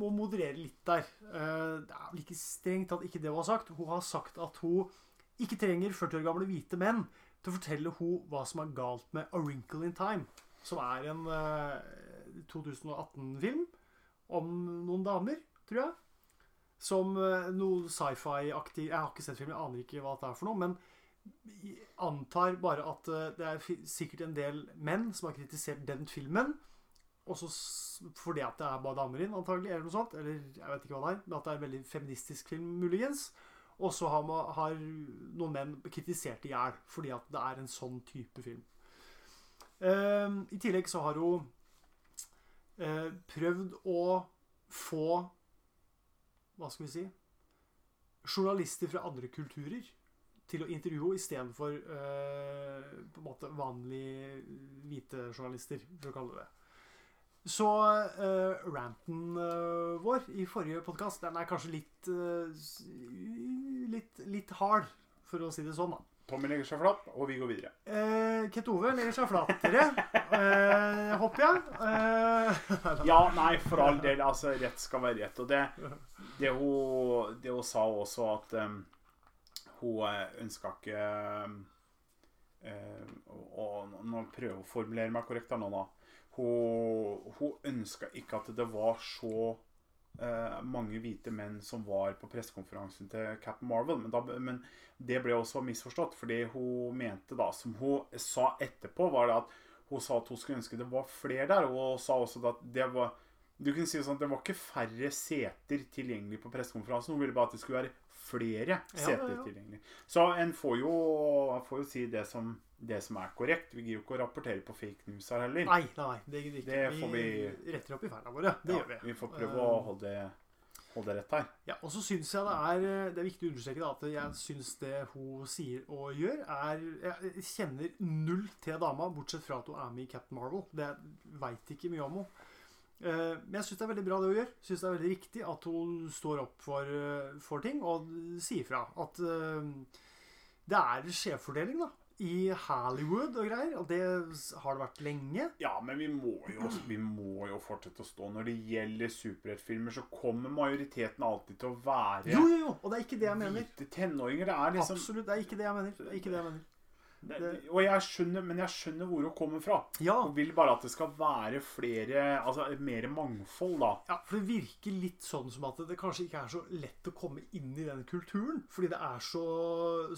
Må moderere litt der. Det er vel ikke strengt tatt ikke det har sagt. Hun har sagt at hun ikke trenger 40 år gamle hvite menn til å fortelle henne hva som er galt med A Wrinkle in Time, som er en eh, 2018-film om noen damer, tror jeg. Som eh, noe sci-fi-aktig Jeg har ikke sett filmen, jeg aner ikke hva det er for noe. Men antar bare at eh, det er sikkert en del menn som har kritisert den filmen. Også fordi at det er bare damer inn, antagelig, eller noe sånt. Eller jeg vet ikke hva det er. Men at det er en veldig feministisk film, muligens. Og så har, man, har noen menn kritisert i hjel fordi at det er en sånn type film. Uh, I tillegg så har hun uh, prøvd å få Hva skal vi si Journalister fra andre kulturer til å intervjue istedenfor uh, på en måte vanlige hvite journalister, for å kalle det det. Så uh, ranten uh, vår i forrige podkast, den er kanskje litt, uh, litt Litt hard, for å si det sånn, da. Tommy legger seg flatt, og vi går videre. Eh, Ket Ove legger seg flatere, eh, håper jeg. Eh, (laughs) Ja, nei, for all del. Altså, rett skal være rett. Og det, det, hun, det hun sa også, at um, hun ønska ikke um, eh, og Nå prøver jeg å formulere meg korrekt her nå, da. Hun, hun ønska ikke at det var så eh, mange hvite menn som var på pressekonferansen til Captain Marvel. Men, da, men det ble også misforstått, fordi hun mente da, som hun sa etterpå, var det at hun sa at hun skulle ønske det var flere der. Og hun sa også at det var du kunne si sånn at Det var ikke færre seter tilgjengelig på pressekonferansen. Hun ville bare at det skulle være flere seter tilgjengelig. Så en får jo, får jo si det som, det som er korrekt. Vi gidder jo ikke å rapportere på fake news her heller. nei, nei, det gidder ikke. Det får vi- retter opp i feilene våre. Det Ja, gjør vi. vi får prøve å Eh, holde det, holde rett her. Ja, og så syns jeg det er, det er viktig å understreke da, at jeg syns det hun sier og gjør, er Jeg kjenner null til dama, bortsett fra at hun er med i Captain Marvel. Det veit ikke mye om henne. Eh, Men jeg syns det er veldig bra det hun gjør. Syns det er veldig riktig at hun står opp for, eh, for ting og sier fra. At eh, det er skjevfordeling da, i Hollywood og greier. Og det har det vært lenge. Ja, men vi må, jo, vi må jo fortsette å stå. Når det gjelder superheltfilmer, så kommer majoriteten alltid til å være Jo, jo, jo! Og det er ikke det jeg mener. hvite tenåringer. Det er liksom Absolutt. Det er ikke det jeg mener. Det er ikke det jeg mener. Det, Og jeg skjønner, men jeg skjønner hvor hun kommer fra. Ja, Hun vil bare at det skal være flere Altså mer mangfold, da. Ja, for det virker litt sånn som at det kanskje ikke er så lett å komme inn i den kulturen. Fordi det er så,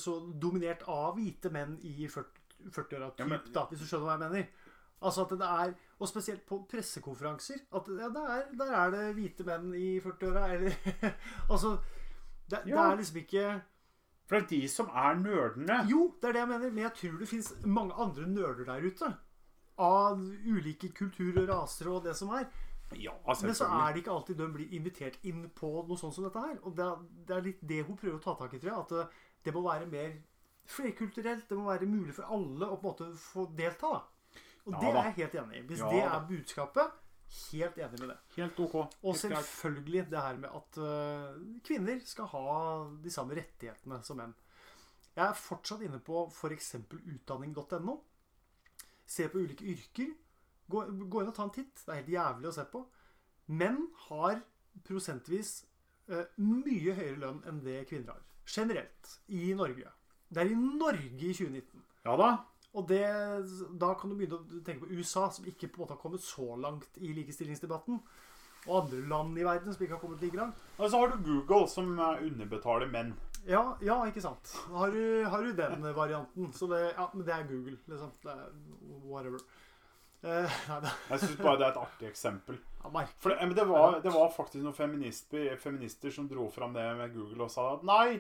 så dominert av hvite menn i 40 40-åra, typ, Ja, da, hvis du skjønner hva jeg mener. Altså at det er, Og spesielt på pressekonferanser. At ja, der, der er det hvite menn i 40-åra, eller (laughs) Altså det, det er liksom ikke For det er de som er nerdene. Jo, det er det jeg mener, men jeg tror det fins mange andre nerder der ute. Av ulike kulturer raser og det som er. Ja, Men så er det ikke alltid de blir invitert inn på noe sånt som dette her. Og det er, det er litt det hun prøver å ta tak i, tror jeg. At det, må være mer flerkulturelt. Det må være mulig for alle å på en måte få delta. Og Ja det er jeg helt enig i. Hvis Ja det er budskapet, helt enig med det. Helt ok. Og selvfølgelig det her med at øh, kvinner skal ha de samme rettighetene som menn. Jeg er fortsatt inne på f.eks. utdanning.no. Se på ulike yrker. Gå, gå inn og ta en titt. Det er helt jævlig å se på. Menn har prosentvis øh, mye høyere lønn enn det kvinner har. Generelt. I Norge. Det er i Norge i 2019. Ja da. Og det, da kan du begynne å tenke på USA, som ikke på en måte har kommet så langt i likestillingsdebatten. Og andre land i verden som ikke har kommet like langt. Og så har du Google, som eh, underbetaler menn. Ja, ja ikke sant. Har du, har du den varianten? Så det, ja, men det er Google, liksom. Det er whatever. Uh, (laughs) nei, det Jeg syns bare det er et artig eksempel. (laughs) For det, men det, var, det var faktisk noen feminister, feminister som dro fram det med Google og sa at nei,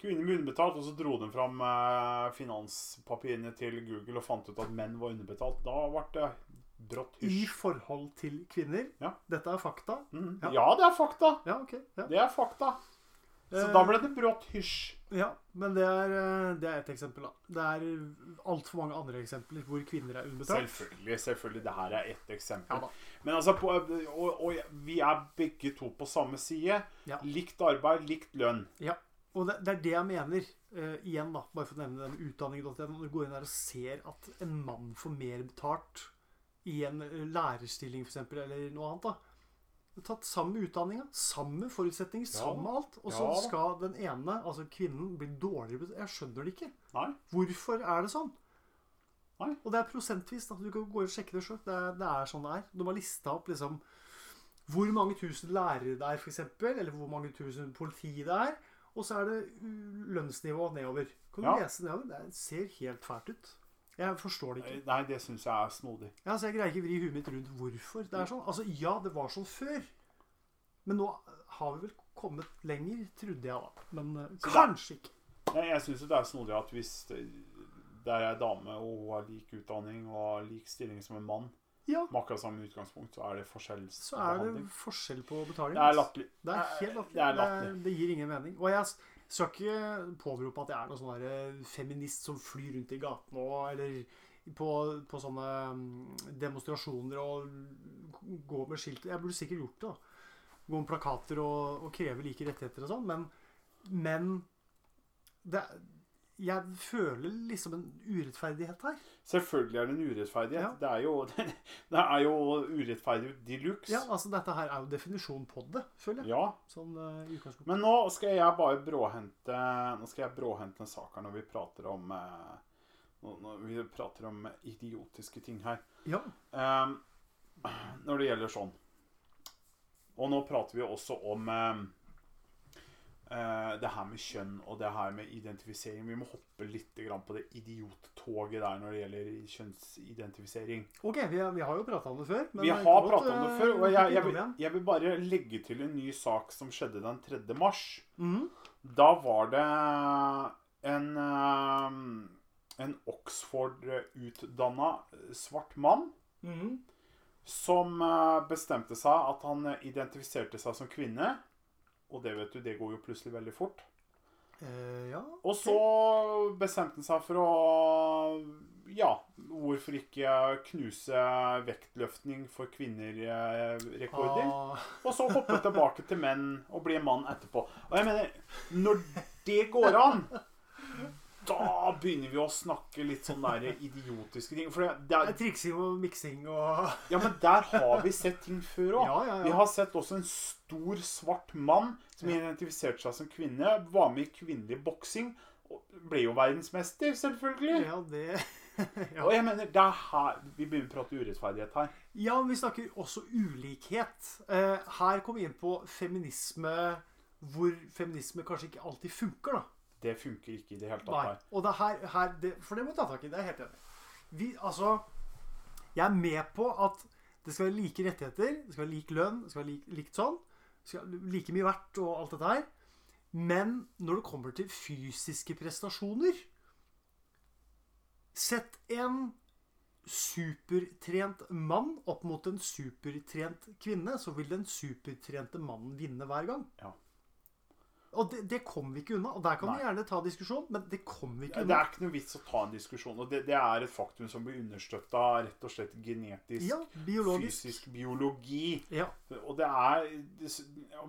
Kvinner ble underbetalt, og så dro de fram eh, finanspapirene til Google og fant ut at menn var underbetalt. Da ble det brått hysj. I forhold til kvinner. Ja. Dette er fakta. Mm. Ja. Ja, det er fakta. Ja, ok. Ja. Det er fakta. Så Eh, da ble det brått hysj. Ja, men det er, eh, det er et eksempel, da. Det er altfor mange andre eksempler hvor kvinner er underbetalt. Selvfølgelig. selvfølgelig, Det her er ett eksempel. Ja. Men altså, på, og, og vi er begge to på samme side. Ja. Likt arbeid, likt lønn. Ja, og det, det er det jeg mener. Uh, igjen, da, bare for å nevne den utdanning.no. Når du går inn der og ser at en mann får mer betalt i en eh, lærerstilling f.eks., eller noe annet, da. Du har Tatt samme utdanninga, samme forutsetninger, samme alt. Og så Ja skal den ene, altså kvinnen, bli dårligere betalt. Jeg skjønner det ikke. Nei. Hvorfor er det sånn? Nei. Og det er prosentvis. da, Du kan gå og sjekke det sjøl. Det, det er sånn det er. De har lista opp liksom hvor mange tusen lærere det er, f.eks., eller hvor mange tusen politi det er. Og så er det lønnsnivået nedover. Kan du Ja. lese nedover? Det ser helt fælt ut. Jeg forstår det ikke. Nei, det syns jeg er snodig. Ja, så jeg greier ikke vri huet mitt rundt hvorfor det er sånn. Altså, ja, det var sånn før. Men nå har vi vel kommet lenger, trodde jeg da. Men uh, kanskje ikke. Jeg, jeg syns det er snodig at hvis det er ei dame og hun har lik utdanning og har lik stilling som en mann, Ja, med akkurat samme utgangspunkt, så er det så er det forskjell på betaling. Det er latterlig. Det er helt latterlig. Det Det, det gir ingen mening. Og jeg skal ikke påberope at jeg er noen sånn feminist som flyr rundt i gatene og eller på, på sånne mm, demonstrasjoner og gå med skilt. Jeg burde sikkert gjort det. da. Gå med plakater og, og kreve like rettigheter og sånn, men, men det, jeg føler liksom en urettferdighet her. Selvfølgelig er det en urettferdighet. Ja. Det, er jo, (laughs) det er jo urettferdig de luxe. Ja, altså Dette her er jo definisjon på det, føler jeg. Ja, Sånn uh. Men nå skal jeg bare bråhente Nå skal jeg bråhente en sak her når vi prater om uh, Når når vi prater om idiotiske ting her. Ja. Um, når det gjelder sånn. Og nå prater vi også om eh, eh, det her med kjønn og det her med identifisering. Vi må hoppe litt grann på det idiottoget der når det gjelder kjønnsidentifisering. Ok, vi, har- vi har jo prata om det før. men Vi har prata om det eh, før, og jeg, jeg, jeg, vil, jeg vil bare legge til en ny sak som skjedde den 3. mars. Mm. Da var det en, eh, en Oxford-utdanna svart mann mm. som bestemte seg at han identifiserte seg som kvinne. Og det vet du, det går jo plutselig veldig fort. Eh, ja. Og så bestemte han seg for å Ja, hvorfor ikke knuse vektløftning for kvinner-rekorder? Ah, Og så hoppe (laughs) tilbake til menn og bli en mann etterpå. Og jeg mener, når det går an da begynner vi å snakke litt sånn der idiotiske ting. For det, det er triksing og miksing og (laughs) ja, men der har vi sett ting før òg. Ja, ja, Vi har sett også en stor, svart mann som Ja. identifiserte seg som kvinne. Var med i kvinnelig boksing. Ble jo verdensmester, selvfølgelig. Ja, det (laughs) ja. Og jeg mener, det er her Vi begynner å prate urettferdighet her. ja, men vi snakker også ulikhet. Eh, her kommer vi inn på feminisme hvor feminisme kanskje ikke alltid funker, da. Det funker ikke i det hele tatt Nei. her. Og det er her, her det, For det må du ta tak i. Det er jeg helt enig. Vi, altså Jeg er med på at det skal være like rettigheter, det skal være lik lønn, det skal være lik, likt sånn. Det skal være like mye verdt og alt dette her. Men når det kommer til fysiske prestasjoner Sett en supertrent mann opp mot en supertrent kvinne, så vil den supertrente mannen vinne hver gang. Ja. Og det, det kommer vi ikke unna. Og der kan Nei. vi gjerne ta diskusjon, men det kommer vi ikke Ja, det er ikke noe vits å ta en diskusjon. Og det, det er et faktum som blir understøtta rett og slett genetisk, Ja, biologisk. fysisk biologi. Ja. Og det er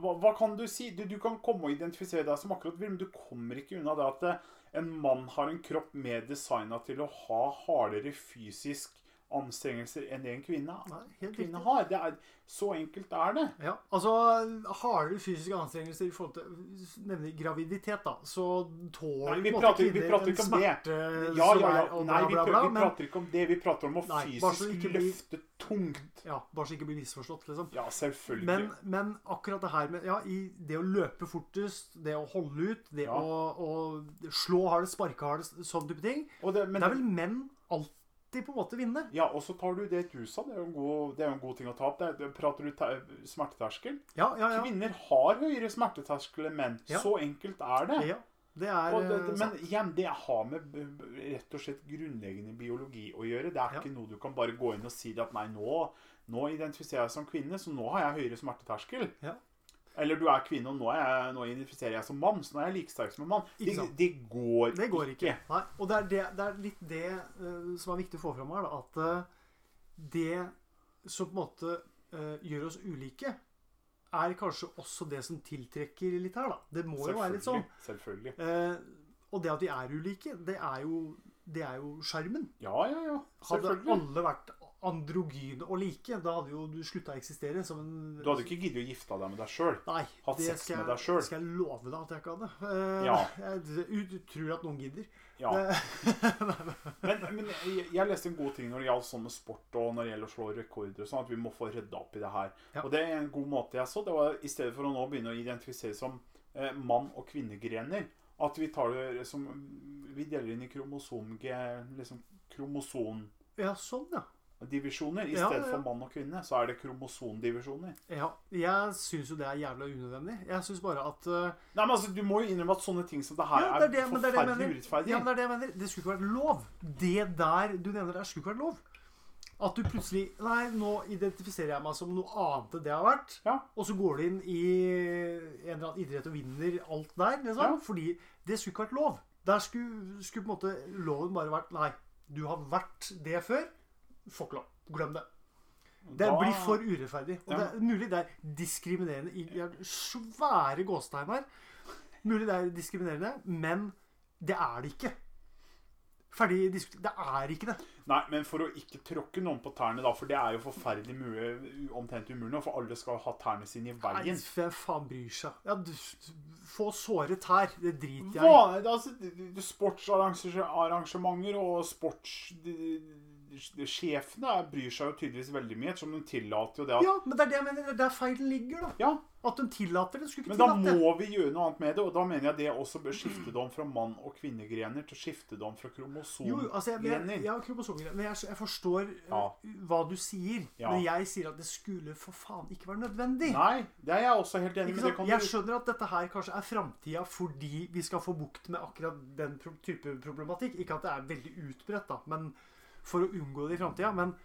hva, hva kan du si? Du, du kan komme og identifisere deg som akkurat vil, men du kommer ikke unna det at eh, en mann har en kropp mer designa til å ha hardere fysisk anstrengelser enn det en kvinne, Nei, kvinne har. Det er, så enkelt er det. Ja, altså Harde fysiske anstrengelser i forhold til nemlig graviditet, da, så tåler Nei, vi prater- vi kvinner prater ikke om det. smerte Ja, ja, er ja. Nei, vi, bla, bla, vi men prater ikke om det. Vi prater om å Nei, fysisk bli- løfte tungt. ja, bare så ikke bli misforstått, liksom. Ja, selvfølgelig. Men, men akkurat det her med ja, i det å løpe fortest, det å holde ut, det Ja. å, å slå hardest, sparke hardest, sånn type ting det, men, Det er vel menn alltid på en måte vinne. Ja, og så tar du det du sa. Det er jo en god, det jo en god ting å ta opp. Det, det, prater du te- smerteterskel? Ja, ja, ja. Kvinner har høyere smerteterskel enn menn. Ja. Så enkelt er det. ja. Det er det, eh, men igjen, det har med rett og slett grunnleggende biologi å gjøre. Det er Ja. ikke noe du kan bare gå inn og si at nei, nå, nå identifiserer jeg som kvinne, så nå har jeg høyere smerteterskel. Ja. Eller du er kvinne, og nå, jeg, nå identifiserer jeg som mann, så nå er jeg like sterk som en mann. Det, sant. går Det går ikke. Nei, og det er, det, det er litt det uh, som er viktig å få fram her, da, at eh, det som på en måte uh, gjør oss ulike, er kanskje også det som tiltrekker litt her, da. Det må jo være litt sånn. Selvfølgelig. Uh, og det at vi er ulike, det er jo det er jo skjermen. Ja, ja, ja. Hadde alle vært androgyne og like, da hadde jo du slutta å eksistere som en Du hadde ikke giddet å gifte deg med deg sjøl. Hatt sex skal, med jeg- sjøl? Det skal jeg love deg at jeg ikke hadde. Uh, Ja. (laughs) Jeg, tror at noen gidder. Ja. (laughs) Men, men jeg, jeg leste en god ting når det gjaldt sånn med sport og når det gjelder å slå rekorder og sånn, at vi må få rydda opp i det her. Ja. Og det er en god måte jeg så. Det var i stedet for å nå begynne å identifisere som eh, mann- og kvinnegrener, at vi tar det som Vi deler inn i kromosom... Liksom kromosomdivisjoner. Ja, sånn, ja. I Ja, stedet ja, for mann og kvinne, så er det kromosondivisjoner. ja. Jeg syns jo det er jævla unødvendig. Jeg syns bare at uh, Nei, men altså, Du må jo innrømme at sånne ting som det her ja, er, det er forferdelig det er det urettferdig. Ja, men det er det jeg mener. Det skulle ikke vært lov. Det der du nevner der, skulle ikke vært lov. At du plutselig Nei, nå identifiserer jeg meg som noe annet enn det jeg har vært. Ja. Og så går du inn i en eller annen idrett og vinner alt der. Liksom. Ja. Fordi det skulle ikke vært lov. Der skulle, skulle på en måte loven bare vært Nei, du har vært det før. Får ikke lov. Glem det. Det Da- blir for urettferdig. Og Ja. det er mulig det er diskriminerende i svære gåstegn her. Mulig det er diskriminerende, men det er det ikke. Ferdig diskutert. Det er ikke det. Nei, men for å ikke tråkke noen på tærne, da, for det er jo forferdelig mulig, omtrent umulig, for alle skal ha tærne sine i Nei, veien. hvem faen bryr seg? Ja, du, få såre tær. Det driter jeg i. Altså, sportsarrangementer og sportssjefene bryr seg jo tydeligvis veldig mye, ettersom de tillater jo det at Ja, men det er det jeg mener. Det er der feilen ligger, da. Ja, At de tillater det. Skulle ikke ikke det. tillate det. må vi gjøre noe annet med det, og da mener jeg det også bør skifte dem fra mann- og kvinnegrener til skifte dem fra Jo, altså, jeg, jeg, ja, kromosomgrener. Men jeg, jeg forstår eh, Ja. hva du sier. Ja. Men jeg sier at det skulle for faen ikke være nødvendig. Nei, det er jeg også helt enig med. Det Jeg skjønner at dette her kanskje er framtida fordi vi skal få bukt med akkurat den pro- type problematikk. Ikke at det er veldig utbredt, da, men for å unngå det i framtida. Men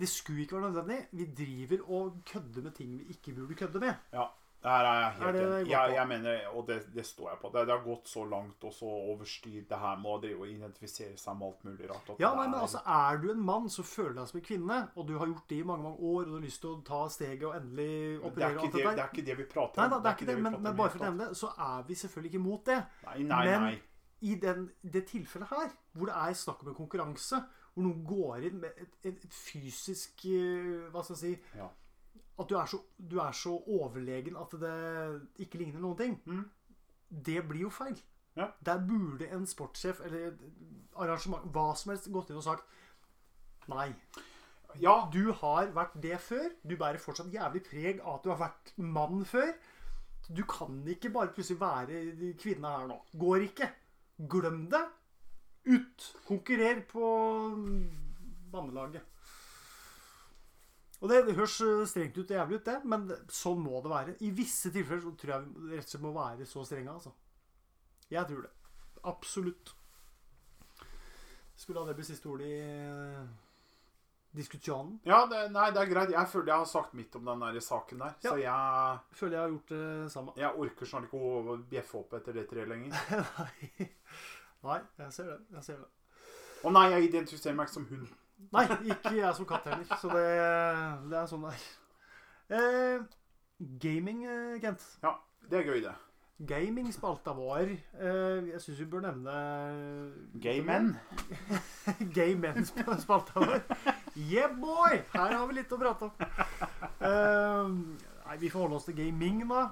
det skulle ikke være nødvendig. Vi driver og kødder med ting vi ikke burde kødde med. Ja, det her er jeg helt enig. Jeg, jeg mener, og det, det står jeg på. Det, det har gått så langt og så overstyrt det her med å drive og identifisere seg med alt mulig rart. Ja, nei, men altså, Er du en mann som føler deg som en kvinne, og du har gjort det i mange mange år, og du har lyst til å ta steget og endelig er operere alt det, det det er ikke det vi prater Nei om. da, det er ikke det, men, men bare for å nevne det, så er vi selvfølgelig ikke imot det. Nei, nei, Men- nei. I den, det tilfellet her, hvor det er snakk om en konkurranse, hvor noen går inn med et, et, et fysisk eh, Hva skal jeg si Ja. At du er, så, du er så overlegen at det ikke ligner noen ting. Mm. Det blir jo feil. Ja. Der burde en sportssjef eller arrangement, hva som helst, gått inn og sagt Nei. Ja, Du har vært det før. Du bærer fortsatt jævlig preg av at du har vært mann før. Du kan ikke bare plutselig være kvinne her nå. Går ikke. Glem det. Ut. Konkurrer på bannelaget. Og det, det høres eh, strengt ut og jævlig ut, det, men sånn må det være. I visse tilfeller så tror jeg vi rett og slett må være så strenge, altså. Jeg tror det. Absolutt. Skulle ha det bli siste ord i eh, diskusjonen. ja det, nei, det er greit. Jeg føler jeg har sagt mitt om den der saken der. Så jeg, Føler jeg har gjort det samme. jeg orker snart ikke å bjeffe opp etter det tre lenger. (laughs) Nei. Nei, jeg ser det. Jeg ser det. Å nei, jeg identifiserer meg ikke som hund. Nei, ikke jeg som katt heller. Så det, det er sånn det er. Eh, gaming, eh, Kent. Ja, det er gøy, det. Gaming-spalta vår. Eh, jeg syns vi bør nevne Gay men. (laughs) Gay men-spalta vår. Yeah, boy! Her har vi litt å prate om. Eh, nei, vi får holde oss til gaming, da.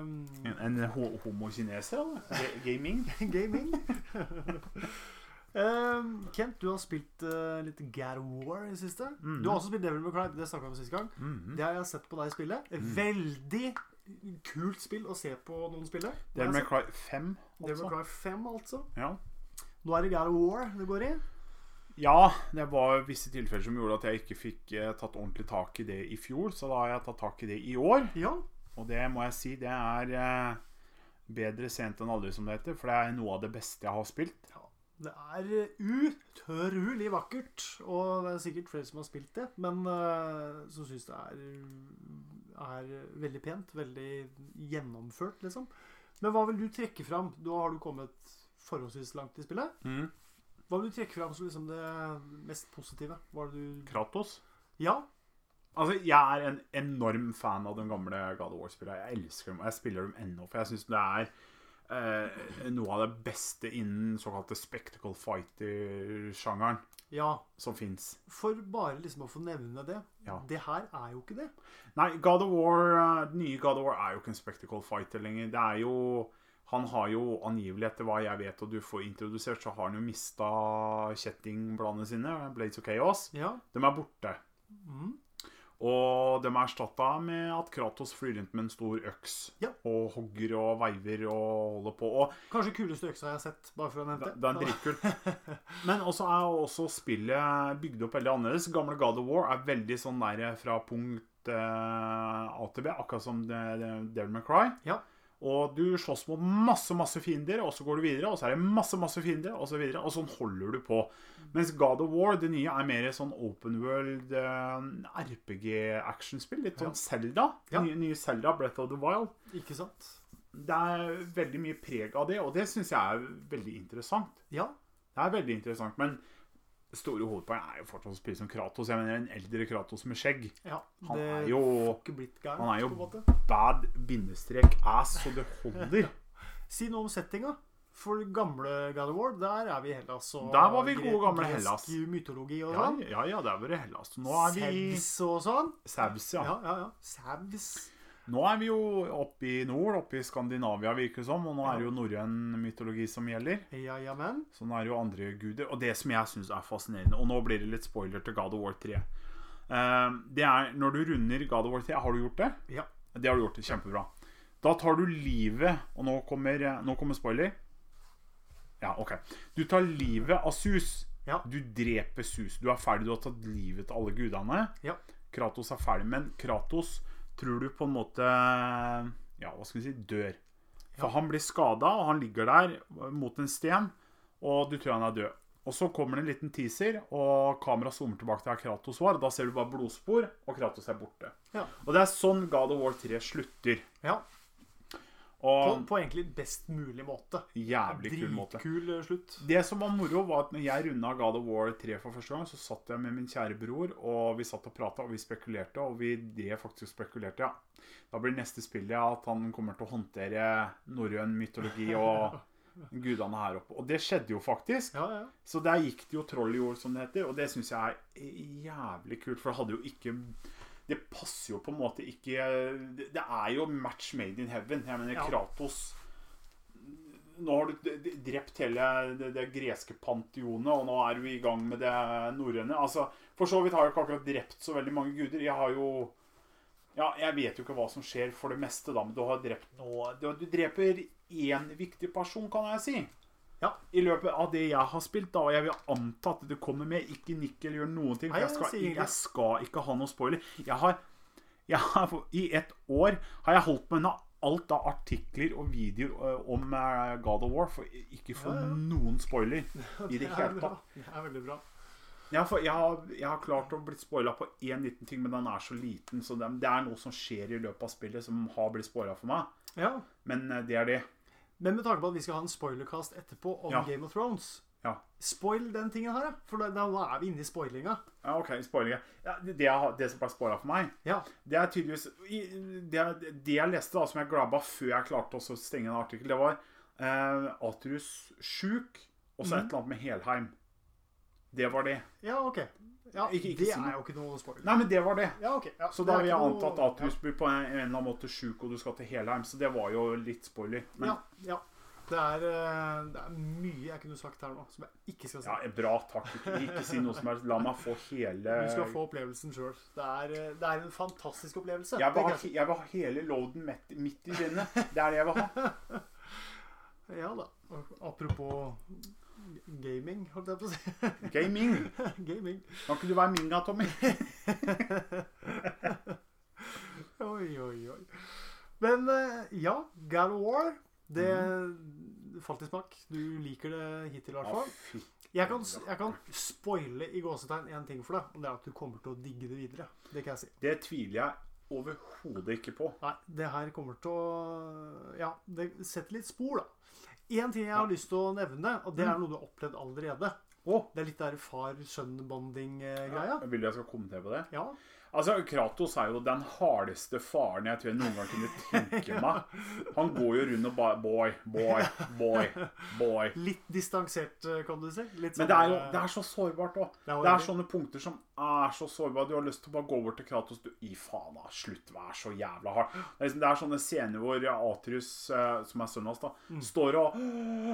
Um, En ho homokineser, eller? Gaming? (laughs) gaming. um, (laughs) Kent, du har spilt uh, litt of War i det siste. Mhm. Du har også spilt Devil May Cry. Det snakka vi om sist gang. Mhm. Det har jeg sett på deg spille. Veldig kult spill å se på noen spille. Devil May Cry 5, altså. Devil altså. May Cry 5, altså. Ja. Nå er det God of War det går i. Ja, det var visse tilfeller som gjorde at jeg ikke fikk eh, tatt ordentlig tak i det i fjor, så da har jeg tatt tak i det i år. Ja. Og det må jeg si, det er eh, bedre sent enn aldri, som det heter. For det er noe av det beste jeg har spilt. Det er utrolig vakkert, og det er sikkert flere som har spilt det, men eh, som syns det er, er veldig pent. Veldig gjennomført, liksom. Men hva vil du trekke fram? Da har du kommet forholdsvis langt i spillet. Mm. Hva vil du trekke fram som liksom det mest positive? Kratos. Ja. Altså, Jeg er en enorm fan av de gamle God of War-spillene. Jeg elsker dem, og jeg spiller dem ennå. For jeg syns det er eh, noe av det beste innen såkalte spectacle fighter-sjangeren Ja. som fins. For bare liksom å få nevne det. Ja. Det her er jo ikke det. Nei, God of War, eh, den nye God of War er jo ikke en spectacle fighter lenger. Det er jo Han har jo angivelig, etter hva jeg vet og du får introdusert, så har han jo mista kjettingbladene sine, Blades of Chaos. Ja. De er borte. Mm. Og de er erstatta med at Kratos flyr rundt med en stor øks Ja. og hogger og veiver og holder på. Og Kanskje kuleste øksa jeg har sett, bare for å nevne det, det. er dritkult. (laughs) Men også er også spillet bygd opp veldig annerledes. Gamle God of War er veldig sånn der fra punkt eh, A til B, akkurat som Devil May Cry. Ja. Og du slåss mot masse masse fiender, og så går du videre, og så er det masse masse fiender, og så videre. Og sånn holder du på. Mens God of War, det nye, er mer sånn open world eh, RPG-actionspill. Litt sånn Zelda. Ja. Nye, nye Zelda, Breath of the Wild. Ikke sant? Det er veldig mye preg av det, og det syns jeg er veldig interessant. Ja. Det er veldig interessant, men store hovedpoeng er jo fortsatt å spille som Kratos. Jeg mener en eldre Kratos med skjegg. ja. Han det er jo gærent, han er jo- bad bindestrek ass, så det holder. (laughs) Si noe om settinga. For gamle God of War, der er vi i Hellas. Og Der var vi gode gamle Hellas. mytologi og Ja, sånn. ja, ja der var det Hellas. Nå er vi Saus og sånn. Sabs, ja. Ja, ja, ja. Saus. Nå er vi jo oppe i nord, oppe i Skandinavia, virker det som. Og nå er det jo norrøn mytologi som gjelder. Ja, ja, men. Så nå er det jo andre guder. Og det som jeg syns er fascinerende Og nå blir det litt spoiler til God of War 3. Eh, det er når du runder God of War 3 Har du gjort det? Ja. Det har du gjort. Kjempebra. Da tar du livet Og nå kommer, nå kommer spoiler. Ja, OK. Du tar livet av Sus. Ja. Du dreper Sus. Du er ferdig. Du har tatt livet til alle gudene. Ja. Kratos er ferdig. Men Kratos tror du på en måte Ja, hva skal vi si dør. For Ja. han blir skada, og han ligger der mot en sten, og du tror han er død. Og så kommer det en liten teaser, og kameraet zoomer tilbake til Kratos var. Da ser du bare blodspor, og Kratos er borte. Ja. Og det er sånn God of War 3 slutter. ja. På, på egentlig best mulig måte. jævlig kul måte. Dritkul eh, slutt. Det som var moro, var at når jeg runda God of War 3 for første gang, så satt jeg med min kjære bror, og vi satt og prata, og vi spekulerte, og vi drev faktisk spekulerte, ja. Da blir neste spillet at han kommer til å håndtere norrøn mytologi og (laughs) gudene her oppe. Og det skjedde jo faktisk. Ja, ja. Så der gikk det jo troll i jord, som det heter, og det syns jeg er jævlig kult, for det hadde jo ikke det passer jo på en måte ikke Det er jo match made in heaven. Jeg mener Ja. Kratos Nå har du drept hele det, det greske panteonet, og nå er du i gang med det norrøne. Altså, for så vidt har jeg ikke akkurat drept så veldig mange guder. Jeg har jo Ja, jeg vet jo ikke hva som skjer for det meste, da, men du har drept noe Du, du dreper én viktig person, kan jeg si. Ja. I løpet av det jeg har spilt, da, og jeg vil anta at det kommer med Ikke nikk eller gjør noen ting. For jeg skal, jeg skal ikke ha noe spoiler. Jeg har, jeg har I et år har jeg holdt meg unna alt av artikler og videoer om eh, God of War for ikke få Ja, ja. noen spoiler (laughs) i det hele tatt. Det er veldig bra. Jeg har, jeg har, jeg har klart å bli spoila på én liten ting, men den er så liten, så det, det er noe som skjer i løpet av spillet som har blitt spoila for meg. Ja. Men eh, det er det. Men med tanke på at vi skal ha en spoilercast etterpå om Ja. Game of Thrones Ja. Spoil den tingen her. For da, da er vi inne i spoilinga. Ja, ok, spoilinga. Ja, det, det, det som ble spoila for meg, Ja. det er tydeligvis Det, det jeg leste, da, som jeg glabba før jeg klarte å stenge en artikkel, det var eh, Atrus sjuk, og så et eller annet med Helheim. Det var det. Ja, OK. Ja, Ikke- ikke det si er jo ikke noe spoiler. Nei, men det var det. Ja, okay. Ja, Så da har vi antatt noe- at Atrus blir på en, en eller annen måte sjuk, og du skal til Helheim. Så det var jo litt spoiler. Men Ja, ja. Det er, eh, det er mye jeg kunne sagt her nå som jeg ikke skal si. ja, bra, takk. Ikke, ikke si noe som helst. La meg få hele Du skal få opplevelsen sjøl. Det, eh, det er en fantastisk opplevelse. jeg vil, ha, jeg jeg vil ha hele loaden midt, midt i sinnet. Det er det jeg vil ha. (laughs) Ja da. Apropos gaming, holdt jeg på å si. Gaming. (laughs) gaming. Kan ikke du være Minga, Tommy? (laughs) Oi, oi, oi. Men eh, ja, God of War. Det falt i smak. Du liker det hittil, i hvert fall. Jeg kan, jeg kan spoile i gåsetegn én ting for deg, og det er at du kommer til å digge det videre. Det kan jeg si. Det tviler jeg overhodet ikke på. Nei, det her kommer til å Ja, det setter litt spor, da. Én ting jeg har lyst til å nevne, og det er noe du har opplevd allerede. Oh, Det er litt der far-sønn-bonding-greia. Vil du jeg skal kommentere på det? Ja. Altså, Kratos er jo den hardeste faren jeg tror jeg noen gang kunne tenke meg. Han går jo rundt og bare Boy, boy, boy, boy. Litt distansert, kan du si. Litt Men det er jo det er så sårbart òg. Det er sånne punkter som er så sårbar. Du har lyst til å bare gå bort til Kratos. Du, I faen, da. Slutt, vær så jævla hard. Det er, liksom, det er sånne scener hvor Atrius, eh, som er sønnen hans, da, Mm. står og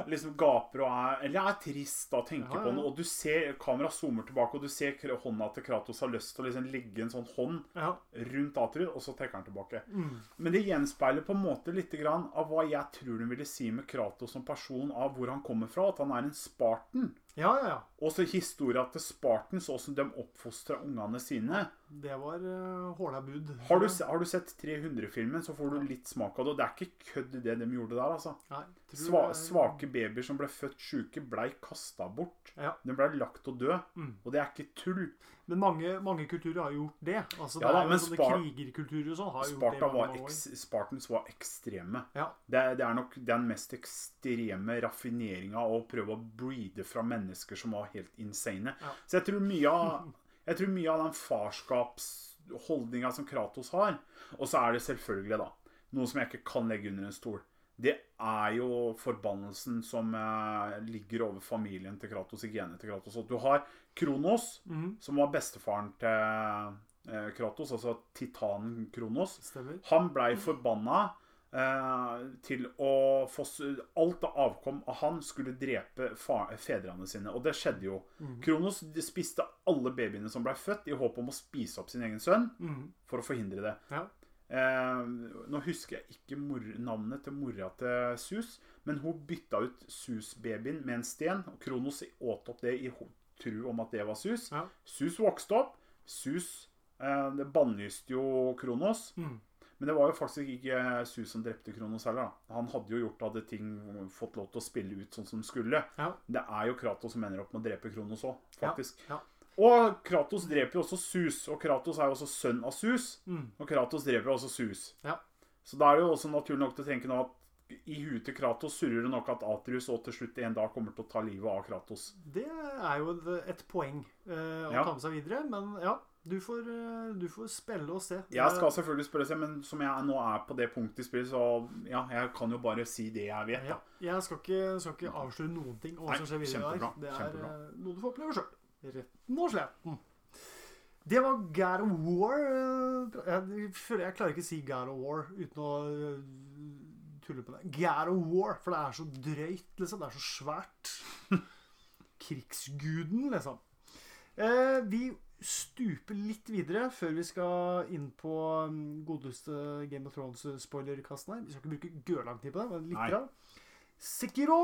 liksom gaper og er Eller er trist da, tenker Ja, ja. på noe. Og du ser kameraet zoomer tilbake, og du ser hånda til Kratos har lyst til å liksom legge en sånn hånd Ja. rundt Atrius, og så trekker han tilbake. Mm. Men det gjenspeiler på en måte litt grann av hva jeg tror hun ville si med Kratos som person, av hvor han kommer fra. At han er en Spartan. Ja, ja, ja. Og så historia til Spartans, åssen de oppfostra ungene sine. Det var uh, håla bud. Har du, har du sett 300-filmen, så får du litt smak av det. Og det er ikke kødd det de gjorde der, altså. Nei, Sva, svake babyer som ble født sjuke, blei kasta bort. Ja. De blei lagt å dø. Mm. Og det er ikke tull. Men mange, mange kulturer har gjort det. Altså, Ja det er jo men sånne Spar- krigerkulturer og sånn har gjort det var eks, Spartans var ekstreme. Ja. Det, det er nok den mest ekstreme raffineringa å prøve å breede fra mennesker som var helt insane. Så jeg tror mye av (laughs) Jeg tror mye av den farskapsholdninga som Kratos har Og så er det selvfølgelig, da, noe som jeg ikke kan legge under en stol. Det er jo forbannelsen som eh, ligger over familien til Kratos, i genet til Kratos. Og du har Kronos, Mhm, som var bestefaren til eh, Kratos, altså titanen Kronos. Stemmer. Han blei forbanna eh, til å få Alt av avkom av han skulle drepe fedrene sine. Og det skjedde jo. Mm. Kronos spiste alle babyene som blei født, i håp om å spise opp sin egen sønn Mm. for å forhindre det. Ja. Eh, nå husker jeg ikke mor navnet til mora til Sus, men hun bytta ut Sus-babyen med en sten. Og Kronos åt opp det i tru om at det var Sus. Ja. Sus vokste opp. Sus eh, Det bannlyste jo Kronos. Mhm. Men det var jo faktisk ikke Sus som drepte Kronos heller. da. Han hadde jo gjort hadde ting fått lov til å spille ut sånn som skulle. Ja. Det er jo Kratos som ender opp med å drepe Kronos òg, faktisk. Ja. Og Kratos dreper jo også Sus, og Kratos er jo også sønn av Sus. Mm. Og Kratos dreper også Sus. Ja. Så da er det jo også naturlig nok til å tenke nå at i huet til Kratos surrer det nok at Atrius og til slutt en dag kommer til å ta livet av Kratos. Det er jo et, poeng eh, å Ja. ta med seg videre. Men ja, du får, eh, du får spille og se. Jeg skal selvfølgelig spille og se, men som jeg nå er på det punktet i spillet, så ja, jeg kan jo bare si det jeg vet. Ja, jeg skal ikke, skal ikke avsløre noen ting Nei, kjempebra, Det er kjempebra. eh, noe du får oppleve sjøl. Retten og sletten. Det var God of War. eh, Jeg, føler jeg klarer ikke å si God of War uten å tulle på det. God of War, for det er så drøyt, liksom. Det er så svært. (laughs) Krigsguden, liksom. Vi stuper litt videre før vi skal inn på mm, godeste Game of Thrones-spoilerkasten her. Vi skal ikke bruke gørlang tid på det, men litt. Grann. Sekiro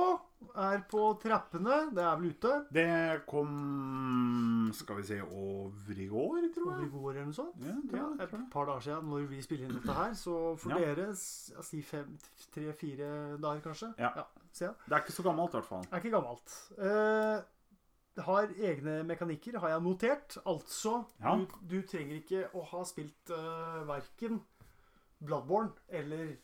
er på trappene. Det er vel ute? Det kom Skal vi se over i går, tror jeg. Over i går eller noe sånt? Ja, tror Ja, et par dager siden når vi spiller inn dette her. Så for Ja. dere si tre-fire dager, kanskje. Ja. ja. Det er ikke så gammelt, i hvert fall. Er ikke gammelt. Eh, det har egne mekanikker, har jeg notert. Altså, Ja. du, du trenger ikke å ha spilt uh, verken Bloodborne eller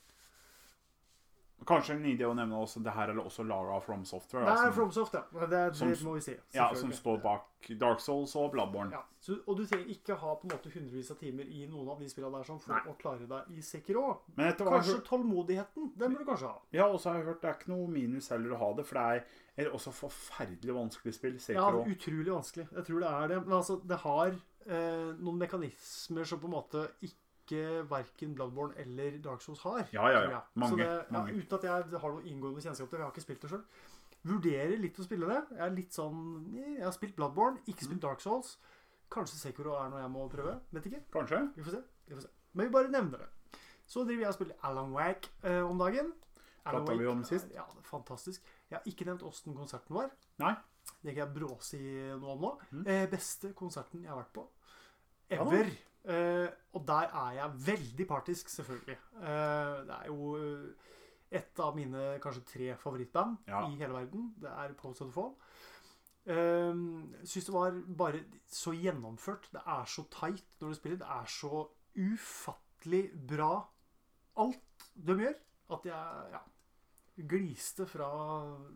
Kanskje en idé å nevne også det her eller også av From Software. Det er som, FromSoft, ja. Det, det som- må vi si. ja, som står bak Dark Souls og Bloodborne. Ja, så, og du trenger ikke ha på en måte hundrevis av timer i noen av de spillene der sånn for Nei. å klare deg i Sekiro. Kanskje hørt, tålmodigheten. Den bør du kanskje ha. ja, og så har jeg hørt det er ikke noe minus heller å ha det, for det er et også forferdelig vanskelig spill. Ja, utrolig vanskelig. Jeg tror det er det. Men altså, det har eh, noen mekanismer som på en måte ikke verken Bloodborne eller Dark Souls har. Ja, ja, ja. Mange, Så det, ja, mange. uten at jeg har noe inngående kjennskap til det. Jeg har ikke spilt det sjøl. Vurderer litt å spille det. Jeg er litt sånn Jeg har spilt Bloodborne, ikke Mm. spilt Dark Souls. Kanskje Sekiro er noe jeg må prøve. Vet ikke. Kanskje? Vi får se. Vi får se. Men vi bare nevner det. Så driver jeg og spiller Alan Wake eh, om dagen. Alan vi om sist? Ja, fantastisk. Jeg har ikke nevnt åssen konserten var. Nei. Det kan jeg bråsi noe om nå. Mm. Eh, beste konserten jeg har vært på. Ja. Ever. Eh, og der er jeg veldig partisk, selvfølgelig. Eh, det er jo eh, et av mine kanskje tre favorittband Ja. i hele verden. Det er Post of the Fall. Um, Syns det var bare så gjennomført. Det er så tight når du spiller. Det er så ufattelig bra alt de gjør, at jeg ja, gliste fra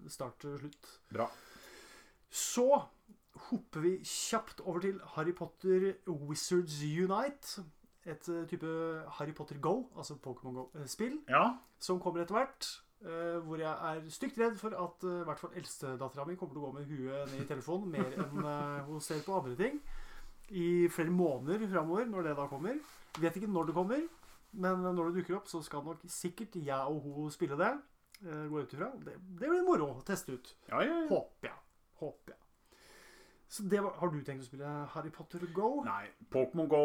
start til slutt. Bra. Så hopper vi kjapt over til Harry Potter Wizards Unite. Et eh, type Harry Potter Go, altså Pokémon Go-spill, Ja. som kommer etter hvert. eh, hvor jeg er stygt redd for at uh, i hvert fall eldstedattera mi kommer til å gå med huet ned i telefonen mer enn (laughs) hun ser på andre ting. I flere måneder framover, når det da kommer. Vet ikke når det kommer, men når det dukker opp, så skal nok sikkert jeg og hun spille det. Eh, Gå ut ifra. Det, det blir moro å teste ut. Ja, ja, ja. Håper jeg. Håper jeg. Så det var, Har du tenkt å spille Harry Potter Go? Nei, Pokémon Go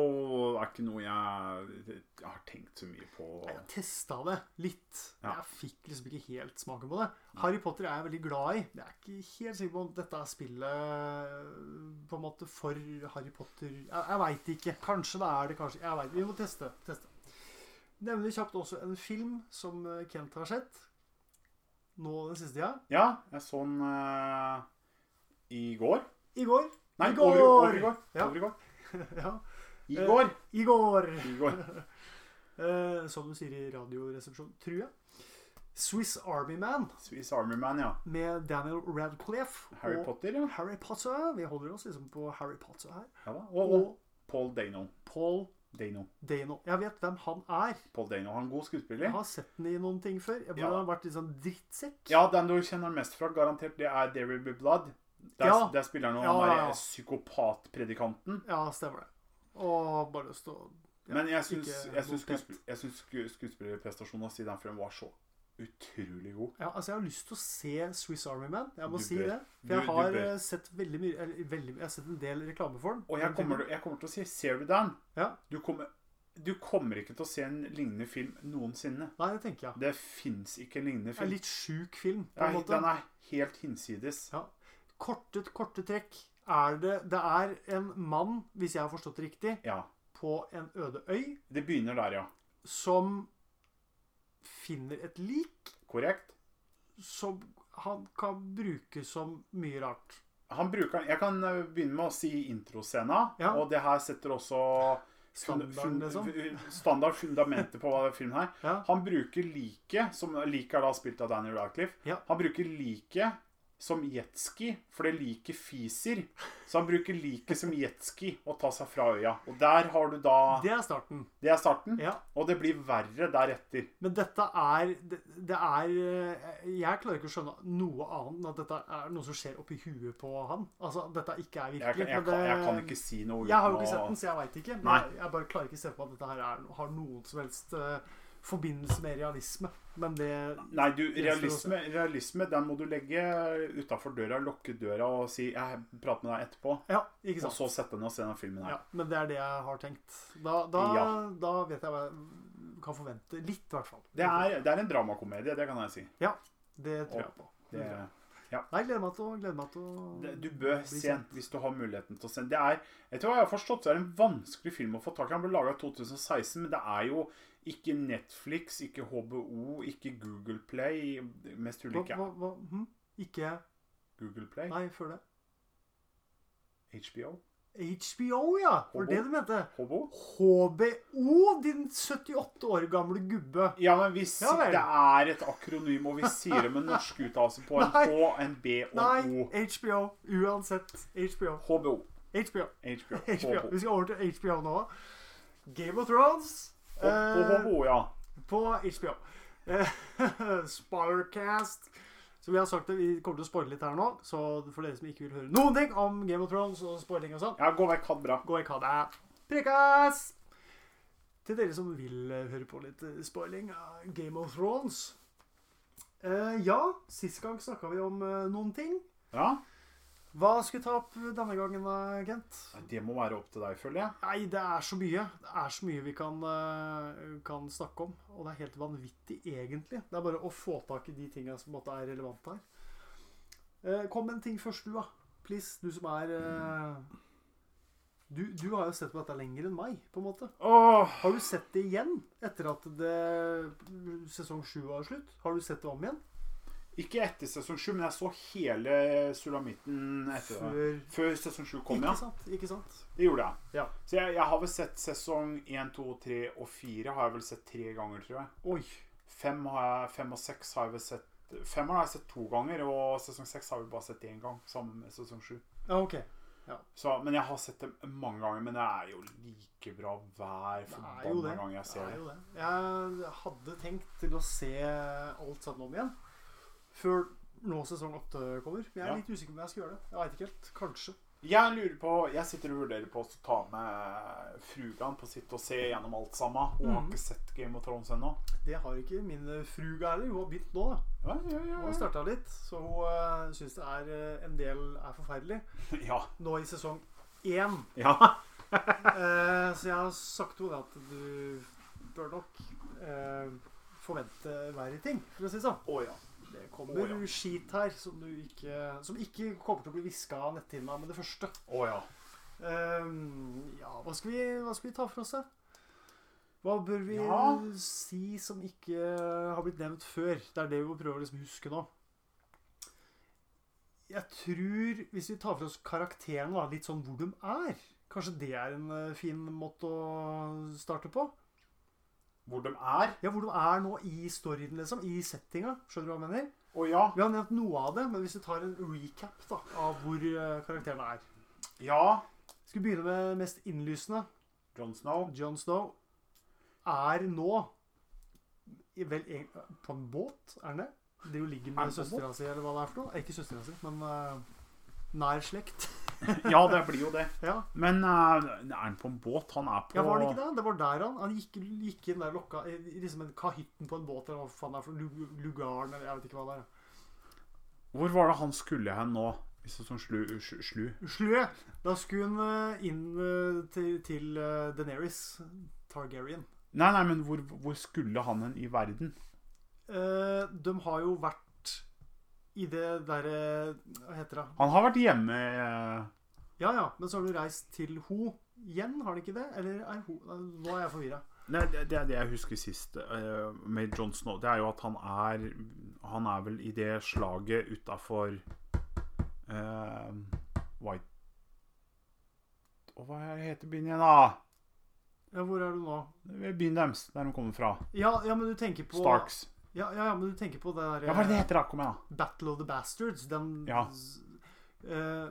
er ikke noe jeg, jeg har tenkt så mye på. Jeg testa det litt. Ja. Jeg fikk liksom ikke helt smaken på det. Harry Potter er jeg veldig glad i. Jeg er ikke helt sikker på om dette er spillet på en måte for Harry Potter Jeg, jeg veit ikke. Kanskje det er det, kanskje. Jeg vet. Vi må teste. teste. Nevner kjapt også en film som Kent har sett nå den siste tida. Ja, jeg så den uh, i går. I går. Nei, I går! over, over i går. Ja. Over i går. (laughs) ja. I Eh, går. I går. I går. uh, (laughs) som du sier i Radioresepsjonen, tror jeg. Swiss Army Man Swiss Army Man, ja. med Daniel Radcliffe. Harry og Potter, ja. Harry Potter. Vi holder oss liksom på Harry Potter her. ja da. Og, og Paul Dano. Paul Dano. Dano. Jeg vet hvem han er. Paul Dano. Han er en god Jeg har sett den i noen ting før. Jeg Ja. han ha vært litt sånn drittsekk. Ja, den du kjenner mest fra, garantert, det er There Will Be Blood. Der, Ja. der spiller han Ja, han ja, derre ja. psykopatpredikanten. Ja, stemmer det. Og bare stå ja, Men jeg syns, skuespillerprestasjonen hans i den filmen var så utrolig god. Ja, altså Jeg har lyst til å se Swiss Army Man. Jeg må Du si bør. det. For jeg du har bør. eh, sett veldig mye eller, veldig, Jeg har sett en del reklame for den. Og jeg kommer, jeg kommer til å si Ser du den? Ja. Du kommer, du kommer ikke til å se en lignende film noensinne. Nei, det tenker jeg. Det fins ikke en lignende film. litt sjuk film, på Ja, en måte. den er helt hinsides. Ja. Korte, korte trekk. Er det Det er en mann, hvis jeg har forstått det riktig, Ja. på en øde øy Det begynner der, ja. som finner et lik Korrekt? som han kan bruke som mye rart. Han bruker Jeg kan eh, begynne med å si introscena. Ja. Og det her setter også fun- Standarden, liksom. Standard fundamentet på hva filmen her. Ja. Han bruker liket, som liket er da spilt av Daniel Radcliffe. Ja. Han bruker liket som jetski, for det liket fiser. Så han bruker liket som jetski og tar seg fra øya. Og der har du da Det er starten. Det er starten. Ja. Og det blir verre deretter. Men dette er det, det er eh, Jeg klarer ikke å skjønne noe annet enn at dette er noe som skjer oppi huet på han. Altså, dette ikke er virkelig. Jeg, jeg, men kan, jeg kan ikke si noe uten å Jeg har jo ikke sett den, så jeg veit ikke. Men jeg, jeg bare klarer ikke å se på at dette her er, har noen som helst eh, forbindelse med realisme. Men det Nei, du, realisme, realisme den må du legge utafor døra, lukke døra og si 'Jeg prater med deg etterpå'. Ja, ikke sant. Og så sette deg ned og se den filmen her. Ja, men det er det jeg har tenkt. Da, da, Ja. da vet jeg hva jeg kan forvente. Litt, i hvert fall. Det, er, det er en dramakomedie, det kan jeg si. Ja, Det tror jeg på. Det, Nei, gleder meg til å, gleder meg til å det, du bør se den hvis du har muligheten til å se den. Det er, etter hva jeg har forstått, så er det en vanskelig film å få tak i. Den ble laga i 2016, men det er jo ikke Netflix, ikke HBO, ikke Google Play. Mest Hva, ulike hva, hva, hm? Ikke Google Play. Nei, før det. HBO. HBO, ja! Var det det du mente? HBO. HBO, din 78 år gamle gubbe. Ja, men hvis Ja det er et akronym, og vi sier det med norsk uttalelse på en H, en B og Nei, O. HBO. Uansett. HBO. HBO. HBO. HBO. HBO. Vi skal over til HBO nå. Game of Thrones. På, på eh, HBO, ja. på HBO. (laughs) Sparcast! Spoilercast. Så vi har sagt vi kommer til å spoile litt her nå. Så for dere som ikke vil høre noen ting om Game of Thrones og spoiling og sånn, Ja, gå vekk. Ha det bra. gå vekk, ha det. Prekas! Til dere som vil eh, høre på litt eh, spoiling av Game of Thrones. Uh, ja, sist gang snakka vi om uh, noen ting. Ja. Hva skal vi ta opp denne gangen, da, Kent? Det må være opp til deg, føler jeg. Nei, det er så mye. Det er så mye vi kan, eh, kan snakke om. Og det er helt vanvittig, egentlig. Det er bare å få tak i de tinga som måte er relevante her. Eh, kom med en ting først, du, da. Please. Du som er eh, Du, du har jo sett på dette lenger enn meg, på en måte. Åh, Har du sett det igjen etter at det, sesong sju var slutt? Har du sett det om igjen? Ikke etter sesong 7, men jeg så hele sulamitten etter det. Før Før sesong 7 kom, Ikke ja. sant? Ikke sant? Det gjorde jeg. Ja. Så jeg, jeg har vel sett sesong 1, 2, 3 og 4 har jeg vel sett tre ganger, tror jeg. Oi. Fem, har jeg, fem og seks har jeg vel sett Femmeren har jeg sett to ganger, og sesong seks har vi bare sett én gang. Sammen med sesong sju. Ja, ok. Så, men jeg har sett dem mange ganger. Men det er jo like bra hver er forbanna gang jeg ser er det. det. Jeg hadde tenkt til å se alt sammen om igjen før nå sesong åtte kommer. Jeg er Ja. litt usikker på om jeg skal gjøre det. Jeg veit ikke helt. Kanskje. Jeg lurer på Jeg sitter og vurderer på å ta med frugan på sitt og se gjennom alt sammen. Hun har Mhm. ikke sett Game of Thrones ennå. Det har ikke min fruga heller. Hun har begynt nå, da. Ja, ja, ja, Hun har starta litt, så hun uh, syns det er uh, en del er forferdelig. (laughs) ja. Nå i sesong én. ja. uh, (laughs) så jeg har sagt til henne at du bør nok uh, forvente verre ting, for å si det sånn. Oh, ja. Det kommer oh, ja. skit her som, du ikke, som ikke kommer til å bli hviska av netthinna med det første. Oh, ja. Um, ja, hva skal, vi, hva skal vi ta for oss, da? Hva bør vi Ja. si som ikke har blitt nevnt før? Det er det vi må prøve å liksom huske nå. Jeg tror, hvis vi tar for oss karakterene, litt sånn hvor de er Kanskje det er en eh, fin måte å starte på? Hvor de er? Ja, hvor de er nå i storyen, liksom. I settinga. Skjønner du hva jeg mener? Å ja. Vi har nevnt noe av det, men hvis vi tar en recap da, av hvor eh, karakterene er Ja. Skal vi begynne med det mest innlysende? Jon Snow. John Snow er nå vel på en båt, er han det? Det jo ligger Er med søstera si, eller hva det er for noe. Ikke søstera si, men uh, nær slekt. (laughs) (laughs) Ja, det blir jo det. ja. Men uh, er han på en båt? Han er på ja, var det ikke det? Det var der han Han gikk, gikk inn der lokka i liksom en kahytten på en båt, eller hva faen det er for Lugaren, eller jeg vet ikke hva det er. Hvor var det han skulle hen nå? Hvis det er sånn slu, slu, slu. Slø! Da skulle hun eh, inn eh, til, til Deneris Daenerys Targaryen. Nei, nei, men hvor, hvor skulle han hen i verden? Uh, de har jo vært i det derre Hva heter det? Han har vært hjemme eh, Ja ja, men så har du reist til ho igjen, har du ikke det? Eller er ho Nå er jeg forvirra. Nei, det, det det jeg husker sist uh, med John Snow. Det er jo at han er Han er vel i det slaget utafor White Å, Hva heter byen igjen, da? Ja, hvor er du nå? Byen deres, der de kommer fra. Ja, ja, men du tenker på Starks. Ja, ja, ja men du tenker på det der Ja, hva er det det heter, da? Kom igjen, da. Battle of the Bastards. Den Ja. Eh,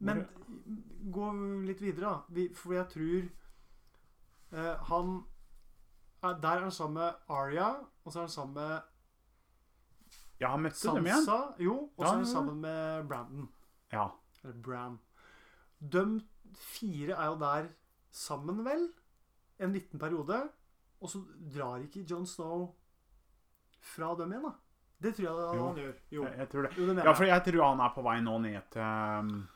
Men gå litt videre, da. Vi, for jeg tror eh, han er, Der er han sammen med Arya, og så er han sammen med Ja, han møtte dem igjen. Sansa. Jo, og så Ja, er han ja, sammen med Brandon. Ja. Eller Bran. De fire er jo der sammen, vel? En liten periode. Og så drar ikke John Snow fra dem igjen, da. Det tror jeg Jo. han gjør. Jo, Jeg, jeg tror det. jo det Ja, for jeg. tror han er på vei nå ned til um,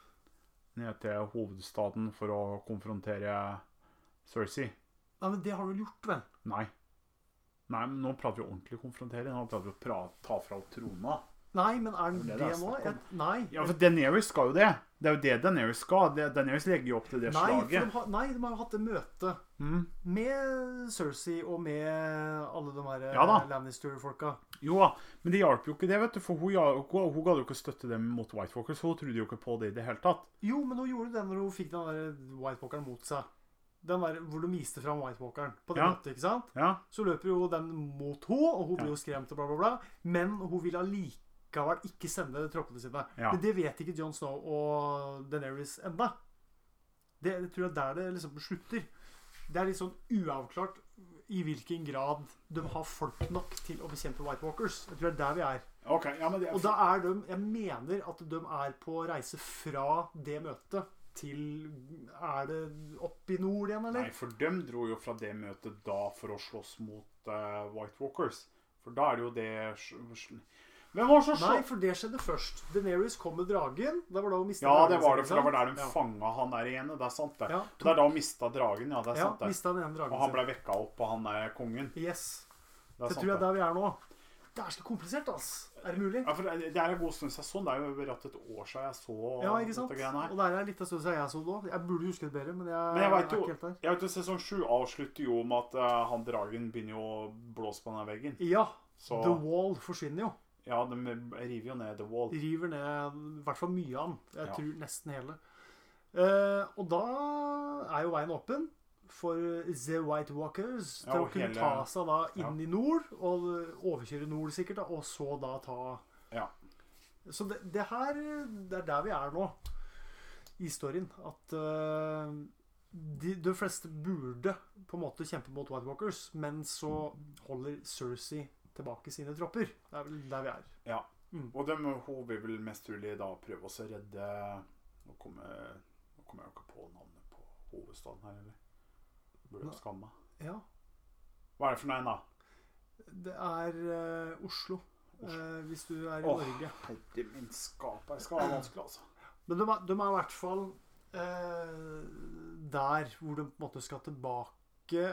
Ned til hovedstaden for å konfrontere Cersei. Ja, men det har du vel gjort, vel? Nei. Nei, men nå prater vi ordentlig konfrontere. Nå prater vi å ta fra trona. Nei, men er den Det det, det nå? Jeg, nei. Ja, for Daenerys skal jo det. Det er jo det Daenerys skal. Daenerys legger jo opp til det Nei, for de slaget. har, nei, de har jo hatt det møtet Mm. med Cersei og med alle de her Ja. Lannister-folka. Jo da, men det hjalp jo ikke det, vet du. For hun, hun, hun gadd jo ikke støtte dem mot White Walkers. Hun trodde jo ikke på det i det hele tatt. Jo, men hun gjorde det når hun fikk den der White Walkeren mot seg. Den der hvor de viste fram White Walkeren på det Ja. måten, ikke sant? Ja, Så løper jo den mot henne, og hun Ja. blir jo skremt og bla, bla, bla. Men hun vil allikevel ikke sende troppene sine. Men det vet ikke Jon Snow og Daenerys enda. Det, jeg tror jeg er der det liksom slutter. Det er litt sånn uavklart i hvilken grad de har folk nok til å bekjempe White Walkers. Jeg tror det er der vi er. ok. Ja, men det, Og da er de Jeg mener at de er på reise fra det møtet til Er det opp i nord igjen, eller? Nei, for de dro jo fra det møtet da for å slåss mot uh, White Walkers. For da er det jo det Hvem var så Nei, for det skjedde først. Daenerys kom med dragen. Det var da hun mista Ja, det var det, for det var der hun ja. fanga han der igjen. Det er sant, det. Ja, Det er da hun mista dragen, ja. Det er ja sant, det. den ene dragen Og han ble vekka opp, og han er kongen. Yes. Det Det tror jeg er der vi er nå. Det er så komplisert, ass. Er det mulig? Ja, for det det er en god stund siden jeg så den. Det er jo rett et år siden jeg så Ja, ikke sant? dette her. Og det er litt av stund siden jeg så den òg. Jeg burde huske det bedre, men jeg, Men jeg vet er ikke helt der. Jeg vet jo, Sesong sju avslutter jo med at uh, han dragen begynner jo å blåse på denne veggen. Ja, Så The Wall forsvinner jo. Ja, de river jo ned The Wall. De river ned i hvert fall mye av den. Jeg Ja. tror nesten hele. Eh, og da er jo veien åpen for The White Walkers Ja, til å kunne hele- ta seg da inn Ja. i nord, og overkjøre nord sikkert, da, og så da ta Ja. Så det, det her Det er der vi er nå i storyen. At uh, de, de fleste burde på en måte kjempe mot White Walkers, men så holder Cersei tilbake sine tropper. Det er vel der vi er. Ja. Mm. Og de, hun vil vel mest trolig da prøve å redde Nå kommer, nå kommer jeg jo ikke på navnet på hovedstaden her, eller? Burde jeg skamme meg. Ja. Hva er det for noe, da? Det er uh, Oslo, eh, hvis du er i oh, Norge. Herre min skap, det skal være vanskelig, altså. Men de er, de er i hvert fall uh, der hvor de på en måte skal tilbake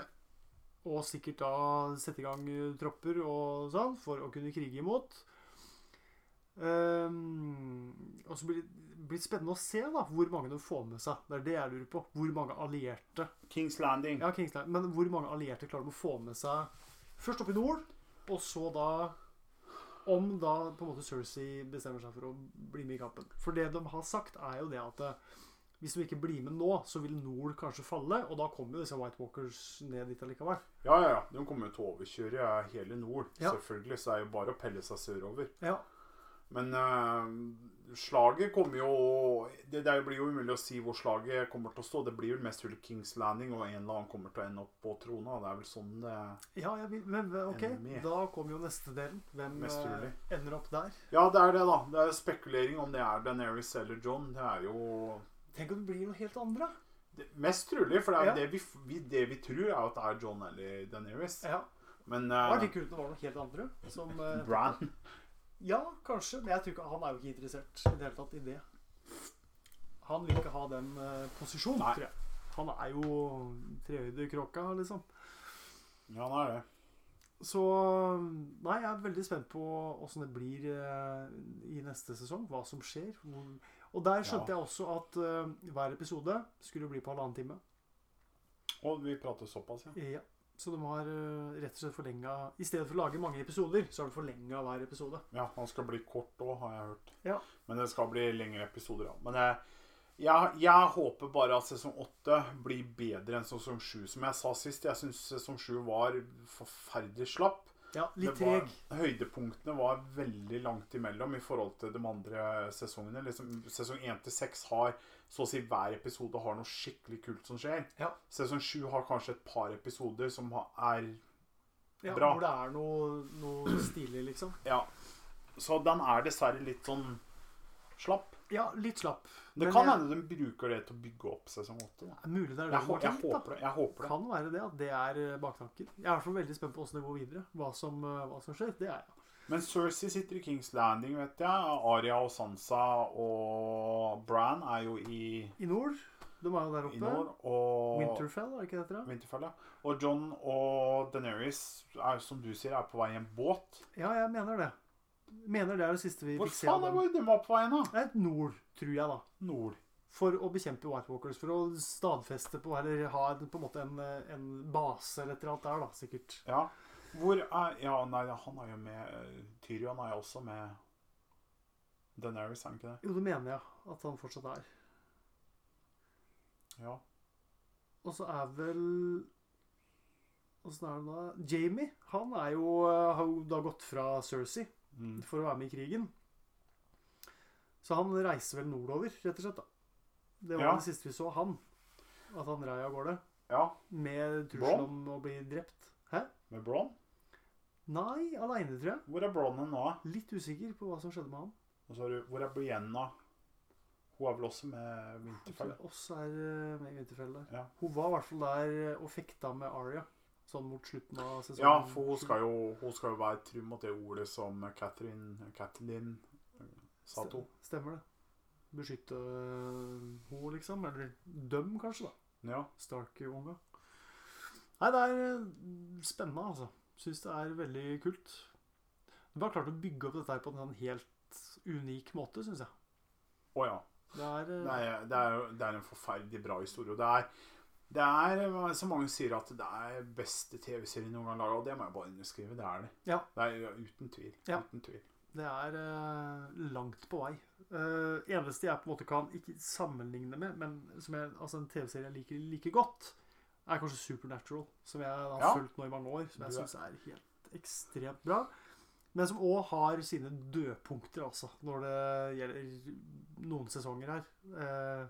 og sikkert da sette i gang eh, tropper og sånn for å kunne krige imot. Um, og så blir det blir det spennende å se da hvor mange de får med seg. Det er det jeg lurer på. Hvor mange allierte Kings Landing. Ja, Kings Landing. Men hvor mange allierte klarer de å få med seg først opp i nord, og så da Om da på en måte Cersei bestemmer seg for å bli med i kampen. For det de har sagt, er jo det at eh, hvis vi ikke blir med nå, så vil nord kanskje falle, og da kommer jo disse White Walkers ned dit allikevel. Ja, ja, ja. De kommer jo til å overkjøre hele nord. Ja. Selvfølgelig. Så er det jo bare å pelle seg sørover. Ja. Men eh, slaget kommer jo det, det blir jo umulig å si hvor slaget kommer til å stå. Det blir vel mest trolig Kings Landing, og en eller annen kommer til å ende opp på trona. Det er vel sånn det Ja, ja men ok, da kommer jo neste delen. Hvem Mest eh, ender opp der? Ja, det er det, da. Det er spekulering om det er Daenerys eller John. Det er jo Tenk om det blir noe helt andre. det, mest trolig, for det, Ja. det, vi, vi, det vi tror, er at det er John eller Daenerys. Ja. Men Det var uh, litt kult om det var noe helt andre. Som, uh, (laughs) Bran Ja, kanskje, men jeg tror ikke, han er jo ikke interessert i det hele tatt i det. Han vil ikke ha den uh, posisjonen, Nei. tror jeg. Han er jo trehøydekråka, liksom. Ja, han er det. Så Nei, jeg er veldig spent på åssen det blir eh, i neste sesong. Hva som skjer. Hvor, og der skjønte Ja. jeg også at uh, hver episode skulle bli på halvannen time. Og vi prater såpass, ja. Ja. Så de har uh, rett og slett forlenga I stedet for å lage mange episoder, så har de forlenga hver episode. Ja, Han skal bli kort òg, har jeg hørt. Ja. Men det skal bli lengre episoder, ja. Men jeg, jeg, jeg håper bare at sesong åtte blir bedre enn sesong sju. Som jeg sa sist, jeg syns sesong sju var forferdelig slapp. Ja, litt treg. Høydepunktene var veldig langt imellom i forhold til de andre sesongene. Liksom, sesong én til seks har så å si hver episode har noe skikkelig kult som skjer. Ja. Sesong 7 har kanskje et par episoder som er Ja, Bra. Hvor det er noe, noe stilig, liksom. Ja. Så den er dessverre litt sånn slapp. Ja, litt slapp. Det Men kan jeg- hende de bruker det til å bygge opp sesong åtte. da. Er mulig det er det Jeg, jeg tenkt, håper det. Jeg håper det. Kan være det at det er eh, baktanken. Jeg er i hvert fall veldig spent på åssen det går videre. Hva som, eh, hva som skjer. Det er jeg. Men Cersei sitter i Kings Landing, vet jeg. Aria og Sansa og Bran er jo i, I nord. De er jo der oppe. i nord. Og Winterfell, er det ikke det heter? Winterfell, ja. Og John og Daenerys er, som du sier, er på vei i en båt. Ja, jeg mener det. Mener det er det siste vi Hvor fikk se av faen er dem. hvor de var på vei nå? Det er nord, tror jeg, da. Nord. For å bekjempe White Walkers. For å stadfeste på, eller ha en, på en måte en, en base eller et eller annet der, da, sikkert. Ja. Hvor er Ja, nei, han er jo med Tyrion er jo også med Daenerys, er han ikke det? Jo, det mener jeg at han fortsatt er. Ja. Og så er vel Åssen er det da? Jamie han er jo, har jo da gått fra Cersei Mm. for å være med i krigen. Så han reiser vel nordover, rett og slett. da. Det var Ja. det siste vi så han. At han rei av gårde. ja. Med trussel om å bli drept. Hæ? Med Bronn? Nei, aleine, tror jeg. Hvor er Bron nå? Litt usikker på hva som skjedde med han. Og så har du, hvor er Brienna? Hun er vel også med Winterfell? også er eh, med i Winterfell der. Ja. Hun var i hvert fall der og fekta med Aria. Sånn mot slutten av sesongen. Ja, for hun skal jo, hun skal jo være tru mot det ordet som Catherine Kathleen eh, sa til henne. Stemmer det. Beskytte hun, liksom. Eller døm, kanskje, da. Ja. Stark-unga. Nei, det er eh, spennende, altså. Syns det er veldig kult. Du har klart å bygge opp dette her på en sånn helt unik måte, syns jeg. Å ja. Det er, Nei, det, er, det er en forferdelig bra historie. Og det er, det er som mange sier, at det er beste TV-serien noen gang laga. Og det må jeg bare underskrive. Det er det. Ja. Det er uten tvil. Ja. Uten tvil. det er uh, langt på vei. Uh, eneste jeg på en måte kan ikke sammenligne med, men som jeg, altså en TV-serie jeg liker like godt, er kanskje Supernatural. Som jeg har Ja. fulgt nå i mange år. Som jeg syns er helt ekstremt bra. Men som òg har sine dødpunkter, altså, når det gjelder noen sesonger her. Eh,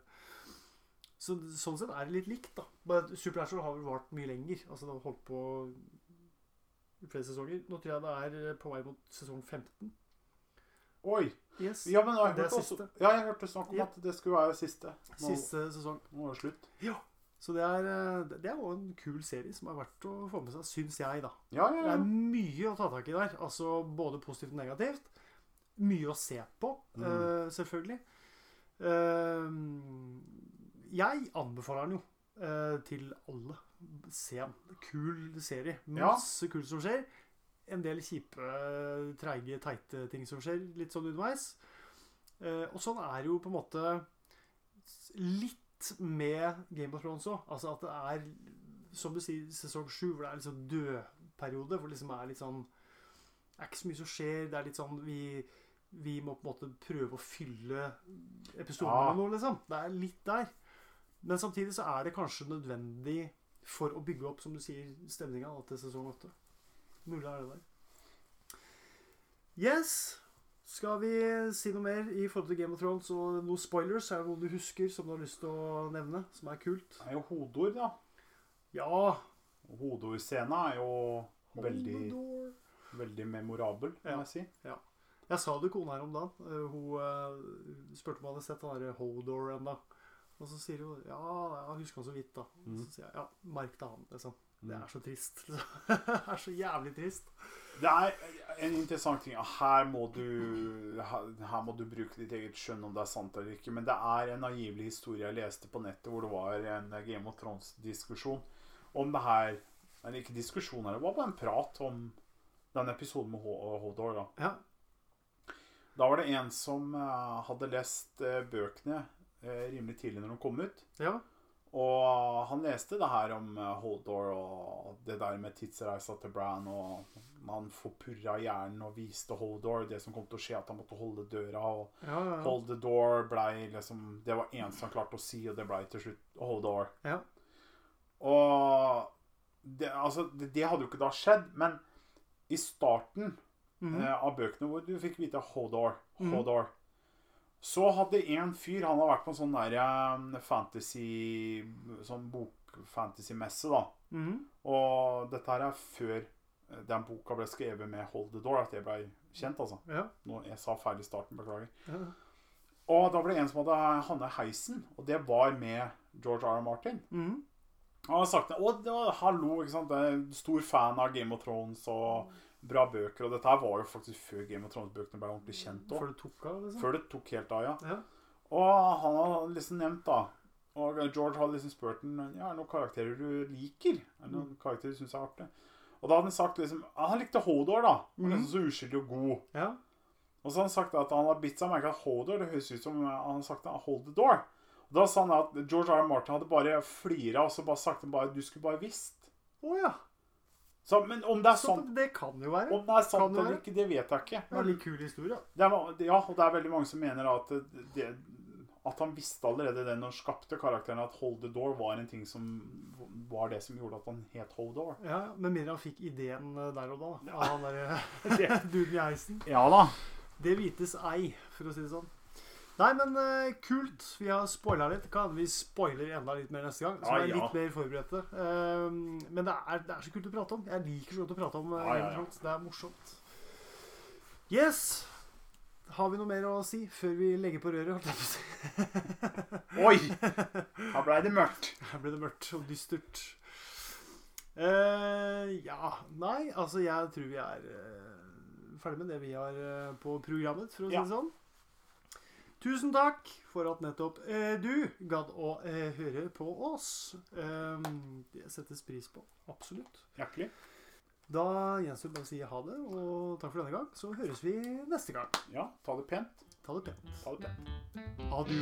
så, sånn sett er det litt likt, da. Bare Supernatural har vel vart mye lenger. Altså Det har holdt på i flere sesonger. Nå tror jeg det er på vei mot sesong 15. Oi! Yes. Ja, men jeg Det er siste. også, ja, jeg hørte snakk om Ja. at det skulle være siste. Nå, Siste sesong. nå er det slutt. Ja. Så det er, eh, det er jo en kul serie som er verdt å få med seg, syns jeg, da. Ja, ja, Det er mye å ta tak i der. Altså både positivt og negativt. Mye å se på, Mm. uh, selvfølgelig. Eh, jeg anbefaler den jo eh, til alle. Se den. Kul serie. Masse kult som skjer. En del kjipe, treige, teite ting som skjer litt sånn underveis. Eh, og sånn er jo på en måte litt med Game of Thrones òg. Altså at det er, som du sier, sesong sju, hvor det er litt sånn dødperiode. Hvor det liksom er litt sånn Det er ikke så mye som skjer. Det er litt sånn vi, vi må på en måte prøve å fylle episoden Ja. med noe, liksom. Det er litt der. Men samtidig så er det kanskje nødvendig for å bygge opp, som du sier, stemninga til sesong åtte. Mulig er det der. Yes. Skal vi si noe mer i forhold til Game of Thrones og noen spoilers? Er det noe du husker som du har lyst til å nevne, som er kult? Det er jo hodeord, da. Ja. Hodeordscena er jo veldig, Holdor. veldig memorabel, Ja. må jeg si. Jeg sa det kona her om dagen. Eh, Hun eh, spurte om jeg hadde sett den derre Hodor ennå. Og så sier hun ja, jeg husker han så vidt, da. Og Mm. så sier jeg ja, merk deg han, liksom. Det er så trist. (laughs) Det er så jævlig trist. Det er en interessant ting. Her må du her må du bruke ditt eget skjønn om det er sant eller ikke. Men det er en angivelig historie jeg leste på nettet, hvor det var en Game of Thrones-diskusjon om det her Eller ikke diskusjon det var bare en prat om den episoden med Hodor. Da. Ja. da var det en som eh, hadde lest eh, bøkene rimelig tidlig når de kom ut. ja. Og han leste det her om Holdor Hodor og det der med tidsreisa til Bran, og man forpurra hjernen og viste Hodor det som kom til å skje, at han måtte holde døra. Og Ja, ja, hold the door blei liksom Det var eneste han klarte å si, og det blei til slutt Hodor. ja. Og det, altså, det, det hadde jo ikke da skjedd, men i starten Mhm. eh, av bøkene hvor du fikk vite Hodor. Hodor Så hadde en fyr Han har vært på en sånn der eh, fantasy Sånn bok-fantasy-messe, da. Mhm. Og dette her er før eh, den boka ble skrevet med Hold the Door, at det ble kjent, altså. ja. Nå, jeg sa feil i starten, beklager. ja. Og da ble det en som hadde Hanne heisen, og det var med George R. R. Martin. Mhm. Han har sagt det. Var, hallo, ikke sant. Jeg er stor fan av Game of Thrones og bra bøker. Og dette her var jo faktisk før Game of Thrones-bøkene ble ordentlig kjent Før det tok av, liksom? Før det tok helt av, ja. Ja. Og han har liksom nevnt, da Og George hadde liksom spurt ham ja, er det noen karakterer du liker. Er det noen karakterer du syns er artig. Og da hadde han sagt liksom Han likte Hodor, da. Han var liksom så uskyldig og god. ja. Og så har han sagt at han har bitt seg merke at Hodor Det høres ut som han har sagt Hold the door. Og da sa han at George R. R. Martin hadde bare flira og så bare sagt bare, Du skulle bare visst. Å ja. Så, men om det er sånn det kan jo være. om det er sant eller ikke, det vet jeg ikke. Det var litt kul historie. Det er, ja, og det er veldig mange som mener at, det, at han visste allerede det når han skapte karakteren, at Hold the Door var en ting som var det som gjorde at han het Hold Door. Ja, Med mindre han fikk ideen eh, der og da. Av han derre (laughs) (laughs) duden i heisen. Ja da. Det vites ei, for å si det sånn. Nei, men uh, kult. Vi har spoila litt. Kan vi spoiler enda litt mer neste gang. Så vi er ja. litt mer forberedte. Uh, men det er, det er så kult å prate om. Jeg liker så godt å prate om. uh, Ja, ja, ja. Det er morsomt. Yes. Har vi noe mer å si før vi legger på røret? holdt jeg på å si? (laughs) Oi! (laughs) Her blei det mørkt. Her ble det mørkt og dystert. Eh, ja Nei, altså jeg tror vi er ferdig med det vi har på programmet, for å si det sånn. Tusen takk for at nettopp eh, du gadd å eh, høre på oss. Eh, det settes pris på. Absolutt. Hjertelig. Da gjenstår det bare å si ha det, og takk for denne gang. Så høres vi neste gang. Ja, ta det pent. Ta det pent. Ta det pent. Adjø.